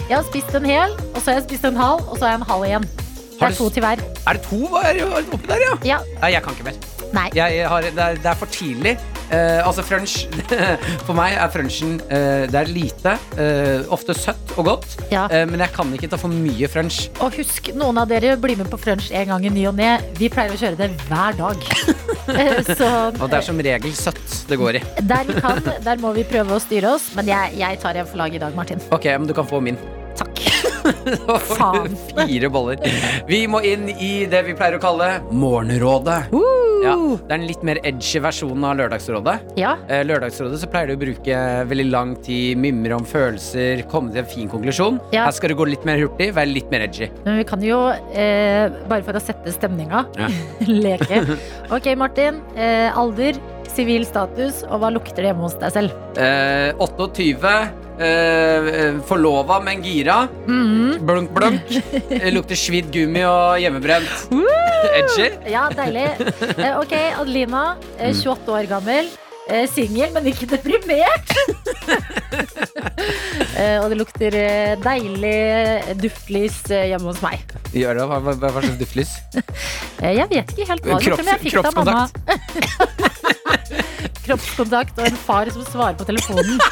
Jeg har spist en hel, og så har jeg spist en halv, og så har jeg en halv igjen. Det er to til hver. Er det to oppi der, ja? Ja. Nei, jeg kan ikke mer. Nei. Jeg har, det, er, det er for tidlig. Eh, altså frunch For meg er frunchen eh, Det er lite, eh, ofte søtt og godt, Ja. eh, men jeg kan ikke ta for mye frunch. Og husk, noen av dere blir med på frunch en gang i ny og ne. Vi pleier å kjøre det hver dag. Eh, så Og det er som regel søtt det går i. der vi kan, der må vi prøve å styre oss. Men jeg, jeg tar en for laget i dag, Martin. Ok, men du kan få min. Faen. Fire boller. Vi må inn i det vi pleier å kalle Morgenrådet. Ja, det er en litt mer edgy versjon av Lørdagsrådet. Ja. Eh, Lørdagsrådet så pleier du å bruke veldig lang tid, mimre om følelser, komme til en fin konklusjon. Ja. Her skal det gå litt mer hurtig, være litt mer edgy. Men vi kan jo, eh, bare for å sette stemninga, leke. Ok, Martin. Eh, alder, sivil status, og hva lukter det hjemme hos deg selv? Eh, 28. Eh, forlova, men gira. Mhm. Blunk, blunk. Eh, Lukter svidd gummi og hjemmebrent. Edgy. Ja, deilig. Eh, ok, Adelina. Eh, 28 år gammel. Eh, Singel, men ikke deprimert. eh, og det lukter deilig duftlys hjemme hos meg. Gjør det? Hva, hva, hva slags duftlys? Eh, jeg vet ikke helt hva det lukter, men jeg fikk det av mamma. Kroppskontakt og en far som svarer på telefonen.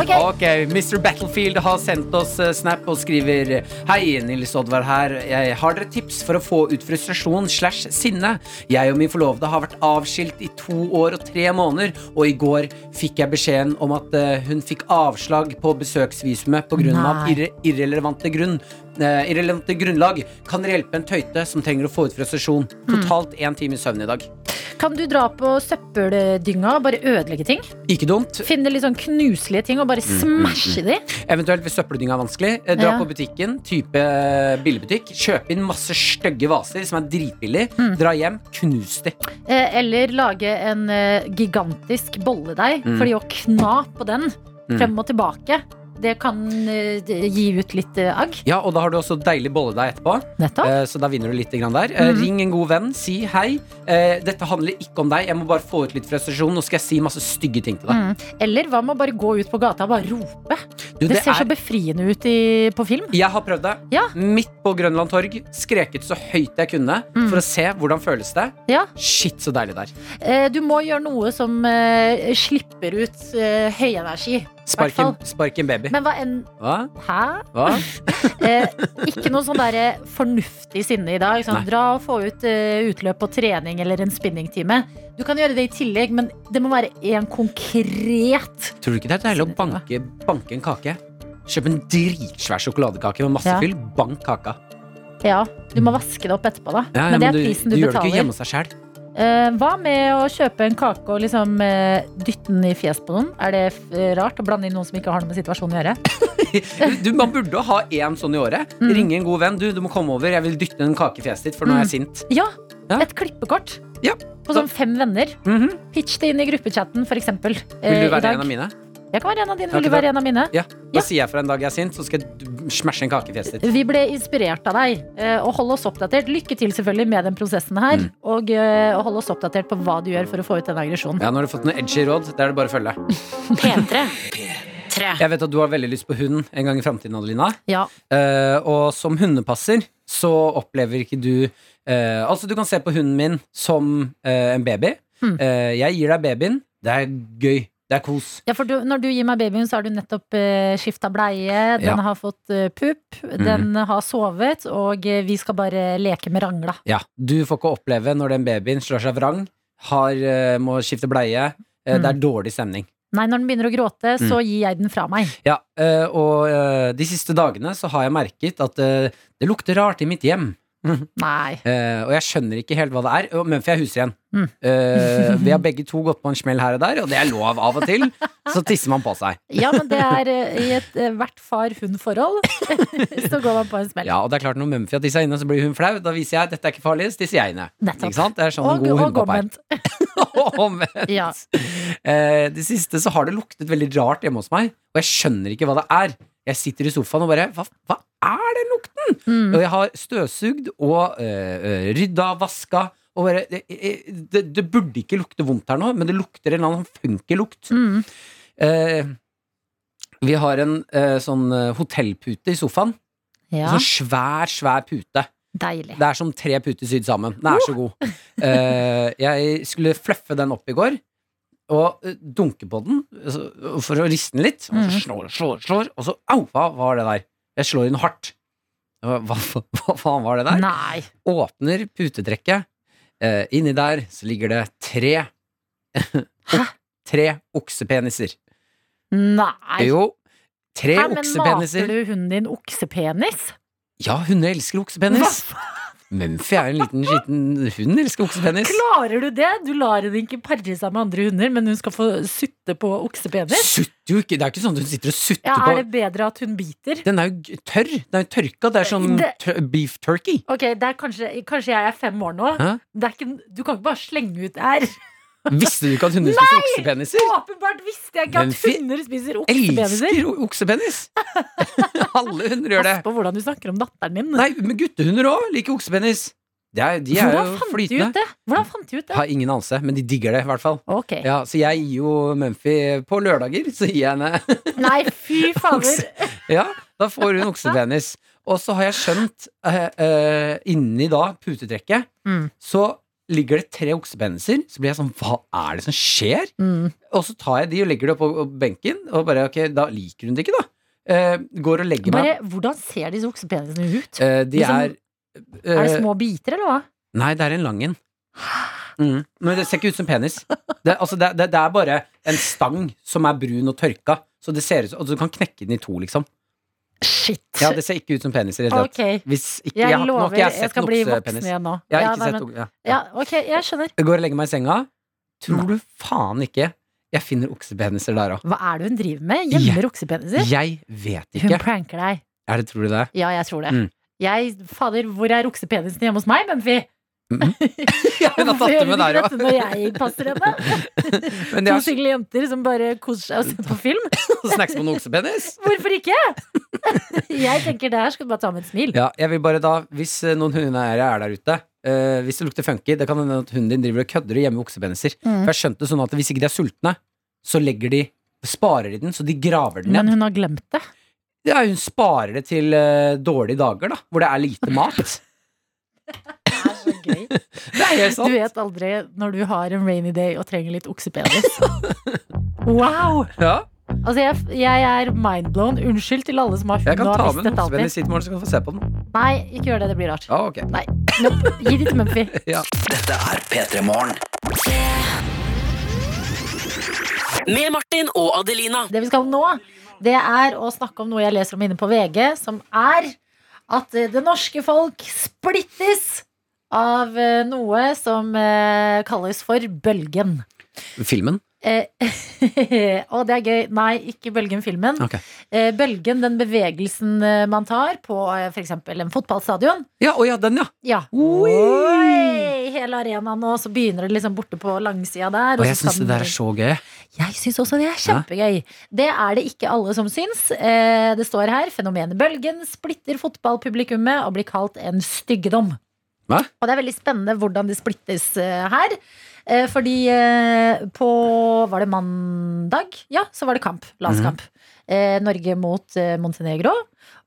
Ok. Mr. Battlefield har sendt oss eh, snap og skriver Hei, Nils Oddvar her. Jeg har dere tips for å få ut frustrasjon slash sinne? Jeg og min forlovede har vært avskilt i to år og tre måneder, og i går fikk jeg beskjeden om at eh, hun fikk avslag på besøksvisumet pga. Irre irrelevante grunn. Eh, irrelevante grunnlag. Kan hjelpe en tøyte som trenger å få ut frustrasjon? Totalt én time søvn i dag. Kan du dra på søppeldynga og bare ødelegge ting? Ikke dumt. Finne litt sånn knuselige ting og bare smashe de? Eventuelt hvis søppeldynga er vanskelig, eh, dra Ja. på butikken, type eh, billigbutikk, kjøp inn masse stygge vaser som er dritbillige. Mm. dra hjem, knus de. Eller lage en gigantisk bolledeig. Mm. Fordi å kna på den Mm. frem og tilbake, det kan eh, gi ut litt eh, agg. Ja, og da har du også deilig bolledeig etterpå. Nettopp. Eh, så da vinner du litt grann der. Mm. Ring en god venn, si hei. Dette handler ikke om deg, jeg må bare få ut litt frustrasjon. Nå skal jeg si masse stygge ting til deg. Mm. Eller hva med å bare gå ut på gata og bare rope? Du, det, det ser så er- befriende ut i, på film. Jeg har prøvd det. Midt på Grønland torg. Skreket så høyt jeg kunne for å se hvordan føles det. Mm. Ja. Shit, så deilig det er. Du må gjøre noe som slipper ut høy høyenergi. Spark en, baby. Men hva enn Hva? Hæ? Hva? Eh, ikke noe sånn derre fornuftig sinne i dag. Sånn, Nei. dra og få ut eh, utløp på trening eller en spinningtime. Du kan gjøre det i tillegg, men det må være en konkret Tror du ikke det er deilig å banke, banke en kake? Kjøp en dritsvær sjokoladekake med masse Ja. fyll. Bank kaka. Ja, du må vaske det opp etterpå, da. Ja, ja, men det er du, prisen du, du gjør det ikke betaler. hjemme hos deg sjæl. Eh, hva med å kjøpe en kake og liksom eh, dytte den i fjes på noen? Er det eh, rart å blande inn noen som ikke har noe med situasjonen å gjøre? Du, man burde ha én sånn i året. Mm. Ringe en god venn. Du, du må komme over. Jeg vil dytte en kake i fjeset ditt, for nå er jeg sint. Ja, et klippekort. Ja. På sånn fem venner. Mhm. Pitch det inn i gruppechatten, eksempel. Vil du være en av mine? Jeg kan være en av dine. Vil du være en av mine? Ja. Da sier jeg fra en dag jeg er sint, så skal jeg smashe en kake i fjeset ditt. Vi ble inspirert av deg, eh, og hold oss oppdatert. Lykke til selvfølgelig med den prosessen her. Mm. Og, eh, og hold oss oppdatert på hva du gjør for å få ut den aggresjonen. Ja, Nå har du fått noen edgy råd. Det er det bare å følge. P3. Jeg vet at du har veldig lyst på hund en gang i framtiden, Adelina. Ja. Uh, og som hundepasser så opplever ikke du uh, Altså, du kan se på hunden min som uh, en baby. Mm. Eh, jeg gir deg babyen. Det er gøy. Det er kos. Ja, for du, når du gir meg babyen, så har du nettopp uh, skifta bleie, den Ja. har fått eh, pupp, den har sovet, og eh, vi skal bare leke med rangla. Ja, Du får ikke oppleve når den babyen slår seg vrang, har, eh, må skifte bleie. Eh, Mm. Det er dårlig stemning. Nei, når den begynner å gråte, så Mm. gir jeg den fra meg. Ja, eh, og eh, de siste dagene så har jeg merket at eh, det lukter rart i mitt hjem. Nei. Uh, og jeg skjønner ikke helt hva det er. Og Mumphy er husren. Mm. Uh, vi har begge to gått på en smell her og der, og det er lov av og til. Så tisser man på seg. Ja, men det er eh, i et uh, hvert far-hund-forhold. så går man på en smell. Ja, og det er klart Når Mumphy har tissa inne, så blir hun flau. Da viser jeg dette er ikke farlig, så tisser jeg inne. Ikke sant? Det er sånn en og, god og hundepappa er. omvendt. Ja. Det siste så har det luktet veldig rart hjemme hos meg, og jeg skjønner ikke hva det er. Jeg sitter i sofaen og bare Hva, hva er den lukten? Mm. Og jeg har støvsugd og eh, rydda, vaska. Og bare, det, det, burde ikke lukte vondt her nå, men det lukter en eller annen funky lukt. Mm. Eh, vi har en eh, sånn hotellpute i sofaen. Ja. En sånn svær, svær pute. Deilig. Det er som tre puter sydd sammen. Den er så god. Eh, jeg skulle fluffe den opp i går, og dunker dunke på den altså, for å riste den litt. Og så Mhm. slår, slår, slår, og så au, hva var det der? Jeg slår inn hardt. Hva, hva, hva faen var det der? Nei. Åpner putetrekket. Eh, inni der så ligger det tre Hæ? Tre oksepeniser. Nei. Jo. Tre Hæ, men oksepeniser. mater du hunden din oksepenis? Ja, hunder elsker oksepenis. Mumphy er en liten skitten hund, elsker oksepenis. Klarer du det? Du lar henne ikke pare seg med andre hunder, men hun skal få sutte på oksepenis? Sutter jo ikke. Det er ikke sånn at hun sitter og sutter Ja, på Er det bedre at hun biter? Den er jo tørr. Den er jo tørka. Det er sånn Det- beef turkey. Ok, det kanskje, kanskje jeg er fem år nå. Det ikke, du kan ikke bare slenge ut der. Visste du ikke at hunder spiser oksepeniser? Nei! Åpenbart visste jeg ikke at hunder spiser oksepeniser. Elsker oksepenis! Alle hunder gjør det. Pass på hvordan du snakker om datteren min. Nei, men guttehunder òg liker oksepenis. De er, de er jo flytende. Hvordan fant de ut det? Har ingen anelse, men de digger det i hvert fall. Okay. Ja, så jeg gir jo Mumphy På lørdager så gir jeg henne Nei, fy fader. Ja, da får hun oksepenis. Og så har jeg skjønt eh, eh, inni da putetrekket Mm. så ligger det tre oksepeniser. Så blir jeg sånn Hva er det som skjer? Mm. Og så tar jeg de og legger det på benken, og bare ok, da liker hun det ikke, da. Eh, går og legger Bare, meg hvordan ser disse oksepenisene ut? Eh, De Liksom, er er det eh, små biter, eller hva? Nei, det er en lang en. Mm. Men det ser ikke ut som penis. Det, altså, det, det, det er bare en stang som er brun og tørka. Så det ser ut som, altså, Du kan knekke den i to, liksom. Shit. Ja, Det ser ikke ut som peniser i det hele tatt. Ok. Hvis ikke, Jeg nå lover, jeg sett skal bli voksen igjen nå. Jeg har Ja, nei, sett men- ja. Ja, ok, jeg skjønner. Jeg går og legger meg i senga. Tror du faen ikke jeg finner oksepeniser der òg? Hva er det hun driver med? Gjemmer oksepeniser? Jeg vet ikke. Hun pranker deg. Er det, tror du det? Ja, jeg tror det. Mm. Jeg, fader, hvor er oksepenisen hjemme hos meg, Mumphy? Ja, hun har tatt det med der ikke dette når jeg passer henne? To single jenter som bare koser seg og ser på film. og snacks på en oksepenis. Hvorfor ikke? Jeg tenker det her skal du bare ta med et smil. Ja, jeg vil bare da, hvis eh, noen hundeeiere er der ute uh, Hvis det lukter funky, det kan hende at hunden din driver og kødder og gjemmer oksepeniser. Mm. For jeg skjønte sånn at hvis ikke de er sultne, så legger de Sparer de den, så de graver den Men hun har glemt det. Ja, hun sparer det til uh, dårlige dager, da, hvor det er lite mat. Gøy. Det er helt Du vet aldri når du har en rainy day og trenger litt oksepenis. Wow! Ja, Altså, jeg, jeg er mindblown. Unnskyld til alle som har jeg kan ta med dette oksepenis hit i morgen, så kan du få se på den. Nei, ikke gjør det. Det blir rart. Ah, ok. Nei. Nope. Gi det til Mumphy. Ja. Dette er P3 Morgen. Med Martin og Adelina. Det vi skal nå, det er å snakke om noe jeg leser om inne på VG, som er at det norske folk splittes av eh, noe som eh, kalles for bølgen. Filmen? Eh, og det er gøy. Nei, ikke Bølgen-filmen. Okay. Eh, bølgen, den bevegelsen eh, man tar på eh, f.eks. en fotballstadion. Ja, å ja, den, ja. Ja. Oi! Hele arenaen nå, så begynner det liksom borte på langsida der. Og og jeg syns det der er så gøy. jeg syns også det er kjempegøy. Det er det ikke alle som syns. Eh, det står her fenomenet bølgen splitter fotballpublikummet og blir kalt en styggedom. Hva? Og det er veldig spennende hvordan det splittes eh, her. Eh, fordi eh, på Var det mandag? Ja, så var det kamp. Landskamp. Eh, Norge mot Montenegro.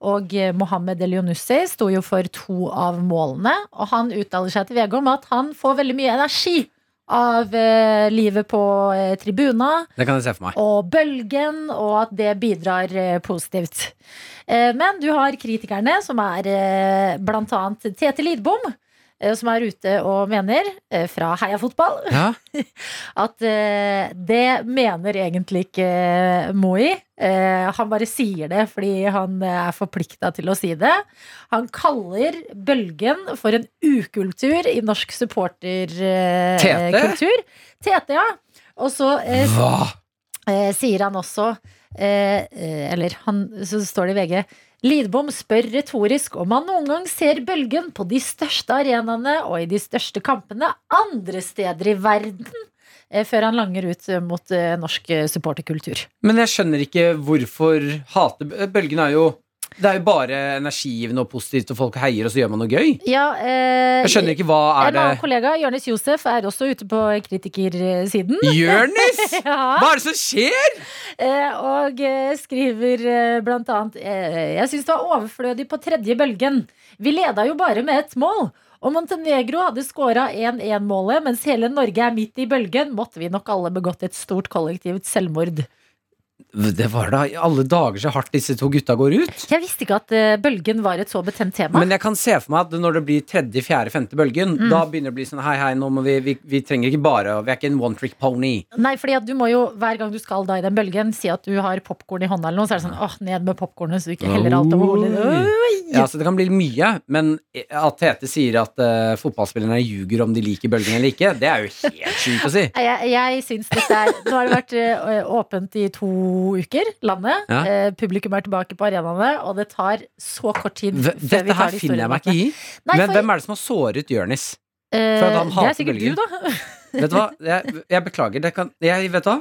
Og Mohammed Elionussi sto jo for to av målene. Og han uttaler seg til VG om at han får veldig mye energi av eh, livet på eh, tribuna Det kan jeg se for meg. og bølgen, og at det bidrar eh, positivt. Eh, men du har kritikerne, som er eh, annet Tete Lidbom. Eh, Som er ute og mener, eh, fra Heia Fotball, Ja. at eh, det mener egentlig ikke Moi. Han bare sier det fordi han er forplikta til å si det. Han kaller bølgen for en ukultur i norsk supporterkultur. Tete, ja. Og så Hva? sier han også Eller han, så står det i VG Lidbom spør retorisk om han noen gang ser bølgen på de største arenaene og i de største kampene andre steder i verden. eh, Før han langer ut eh, mot eh, norsk supporterkultur. Men jeg skjønner ikke hvorfor hate Bølgen er jo Det er jo bare energigivende og positivt, og folk heier, og så gjør man noe gøy. Ja, eh, Jeg skjønner ikke hva er En annen kollega, Jørnis Josef, er også ute på kritikersiden. Jørnis! ja. Hva er det som skjer?! Eh, og eh, skriver eh, blant annet eh, Jeg syns det var overflødig på tredje bølgen. Vi leda jo bare med ett mål. Og Montenegro hadde skåra 1-1-målet, mens hele Norge er midt i bølgen, måtte vi nok alle begått et stort kollektivt selvmord. Det var da i alle dager så hardt disse to gutta går ut. Jeg visste ikke at eh, bølgen var et så betent tema. Men jeg kan se for meg at når det blir tredje, fjerde, femte bølgen, Mm. da begynner det å bli sånn hei, hei, nå må vi, vi Vi trenger ikke bare Vi er ikke en one trick pony. Nei, fordi at du må jo hver gang du skal da i den bølgen, si at du har popkorn i hånda, eller noe, så er det sånn åh, ned med popkornet, så du ikke heller alt over hodet. Oi! Ja, så det kan bli mye, men at Tete sier at uh, fotballspillerne ljuger om de liker bølgen eller ikke, det er jo helt sjukt å si. Jeg, jeg syns dette er Nå har det vært eh, åpent i to uker, landet. Ja. Eh, publikum er tilbake på arenaene, og det tar så kort tid V før vi dette tar her de finner jeg meg ikke i. Nei, Men for- hvem er det som har såret Jonis? Eh, det er sikkert bølgen. du, da. Vet du hva? Jeg, jeg beklager. Det kan, jeg, vet du hva?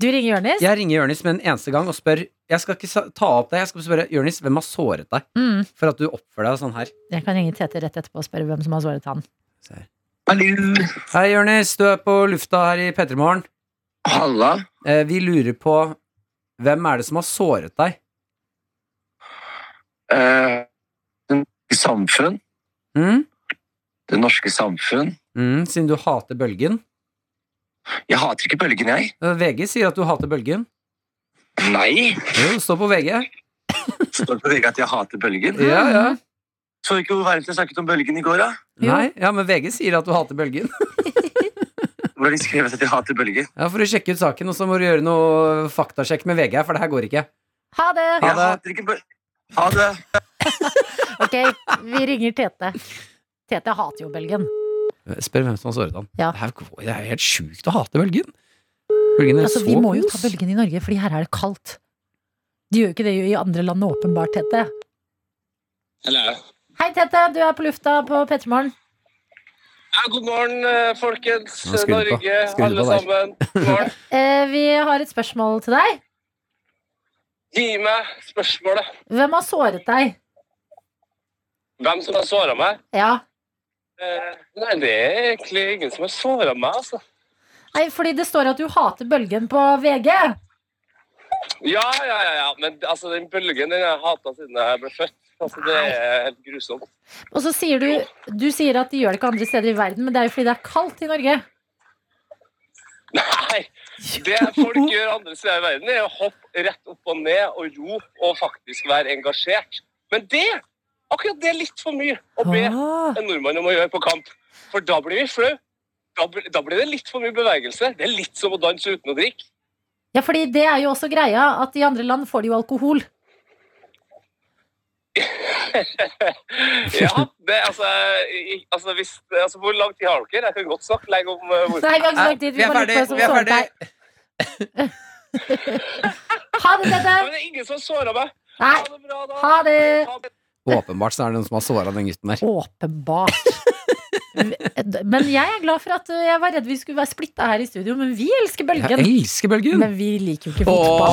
Du ringer Jonis. Jeg ringer Jonis med en eneste gang og spør Jeg skal ikke ta opp deg, Jeg skal spørre Jonis, hvem har såret deg Mm. for at du oppfører deg sånn her? Jeg kan ringe Tete rett etterpå og spørre hvem som har såret han. Hallo. Hei, Jonis. Du er på lufta her i P3 Morgen. Halla. Eh, vi lurer på hvem er det som har såret deg? Eh, det norske samfunn. Mm? Det norske samfunn. Mm, siden du hater bølgen? Jeg hater ikke bølgen, jeg. VG sier at du hater bølgen. Nei. Jo, det står på VG. Står på VG at jeg hater bølgen? Ja, ja. Så ikke hvor varmt jeg snakket om bølgen i går, da? Nei, ja, men VG sier at du hater bølgen. Hvor de skrevet at de hater bølger. Ja, For å sjekke ut saken, og så må du gjøre noe faktasjekk med VG for det her går ikke. Ha det! Ha Jeg hater ikke bølgen. Ha det. Ok, vi ringer Tete. Tete hater jo bølgen. Spør hvem som har såret han. Ja. Det, her, det er jo helt sjukt å hate bølgen. Bølgen er Altså, så vi må jo ta bølgen i Norge, fordi her er det kaldt. De gjør jo ikke det i andre land åpenbart, Tete. Hello. Hei, Tete. Du er på lufta på P3 Morgen. Ja, god morgen, eh, folkens. Norge, alle sammen. God morgen. Eh, vi har et spørsmål til deg. Gi meg spørsmålet. Hvem har såret deg? Hvem som har såra meg? Ja. Eh, nei, det er egentlig ingen som har såra meg, altså. Nei, fordi det står at du hater bølgen på VG. Ja, ja, ja, ja. Men altså, den bølgen den har jeg hata siden jeg ble født. Altså, det er helt grusomt. Og så sier du Du sier at de gjør det ikke andre steder i verden, men det er jo fordi det er kaldt i Norge. Nei! Det folk gjør andre steder i verden, er å hoppe rett opp og ned og rope og faktisk være engasjert. Men det akkurat det er litt for mye å be en nordmann om å gjøre på kamp. For da blir vi flau. Da, da blir det litt for mye bevegelse. Det er litt som å danse uten å drikke. Ja, fordi det er jo også greia at i andre land får de jo alkohol. Ja, det altså, i, altså, hvis, altså Hvor lang tid har dere? Jeg kan godt snakke lenge om uh, hvorfor. Nei, vi lang tid. Vi, bare lurer på hvem som såret. Ha det, Tete. Men det er ingen som såra meg. Nei. Ha det. bra da Åpenbart så er det noen som har såra den gutten der. Åpenbart. Men jeg er glad for at uh, jeg var redd vi skulle være splitta her i studio, men vi elsker bølgen. Jeg elsker bølgen. Men vi liker jo ikke fotball.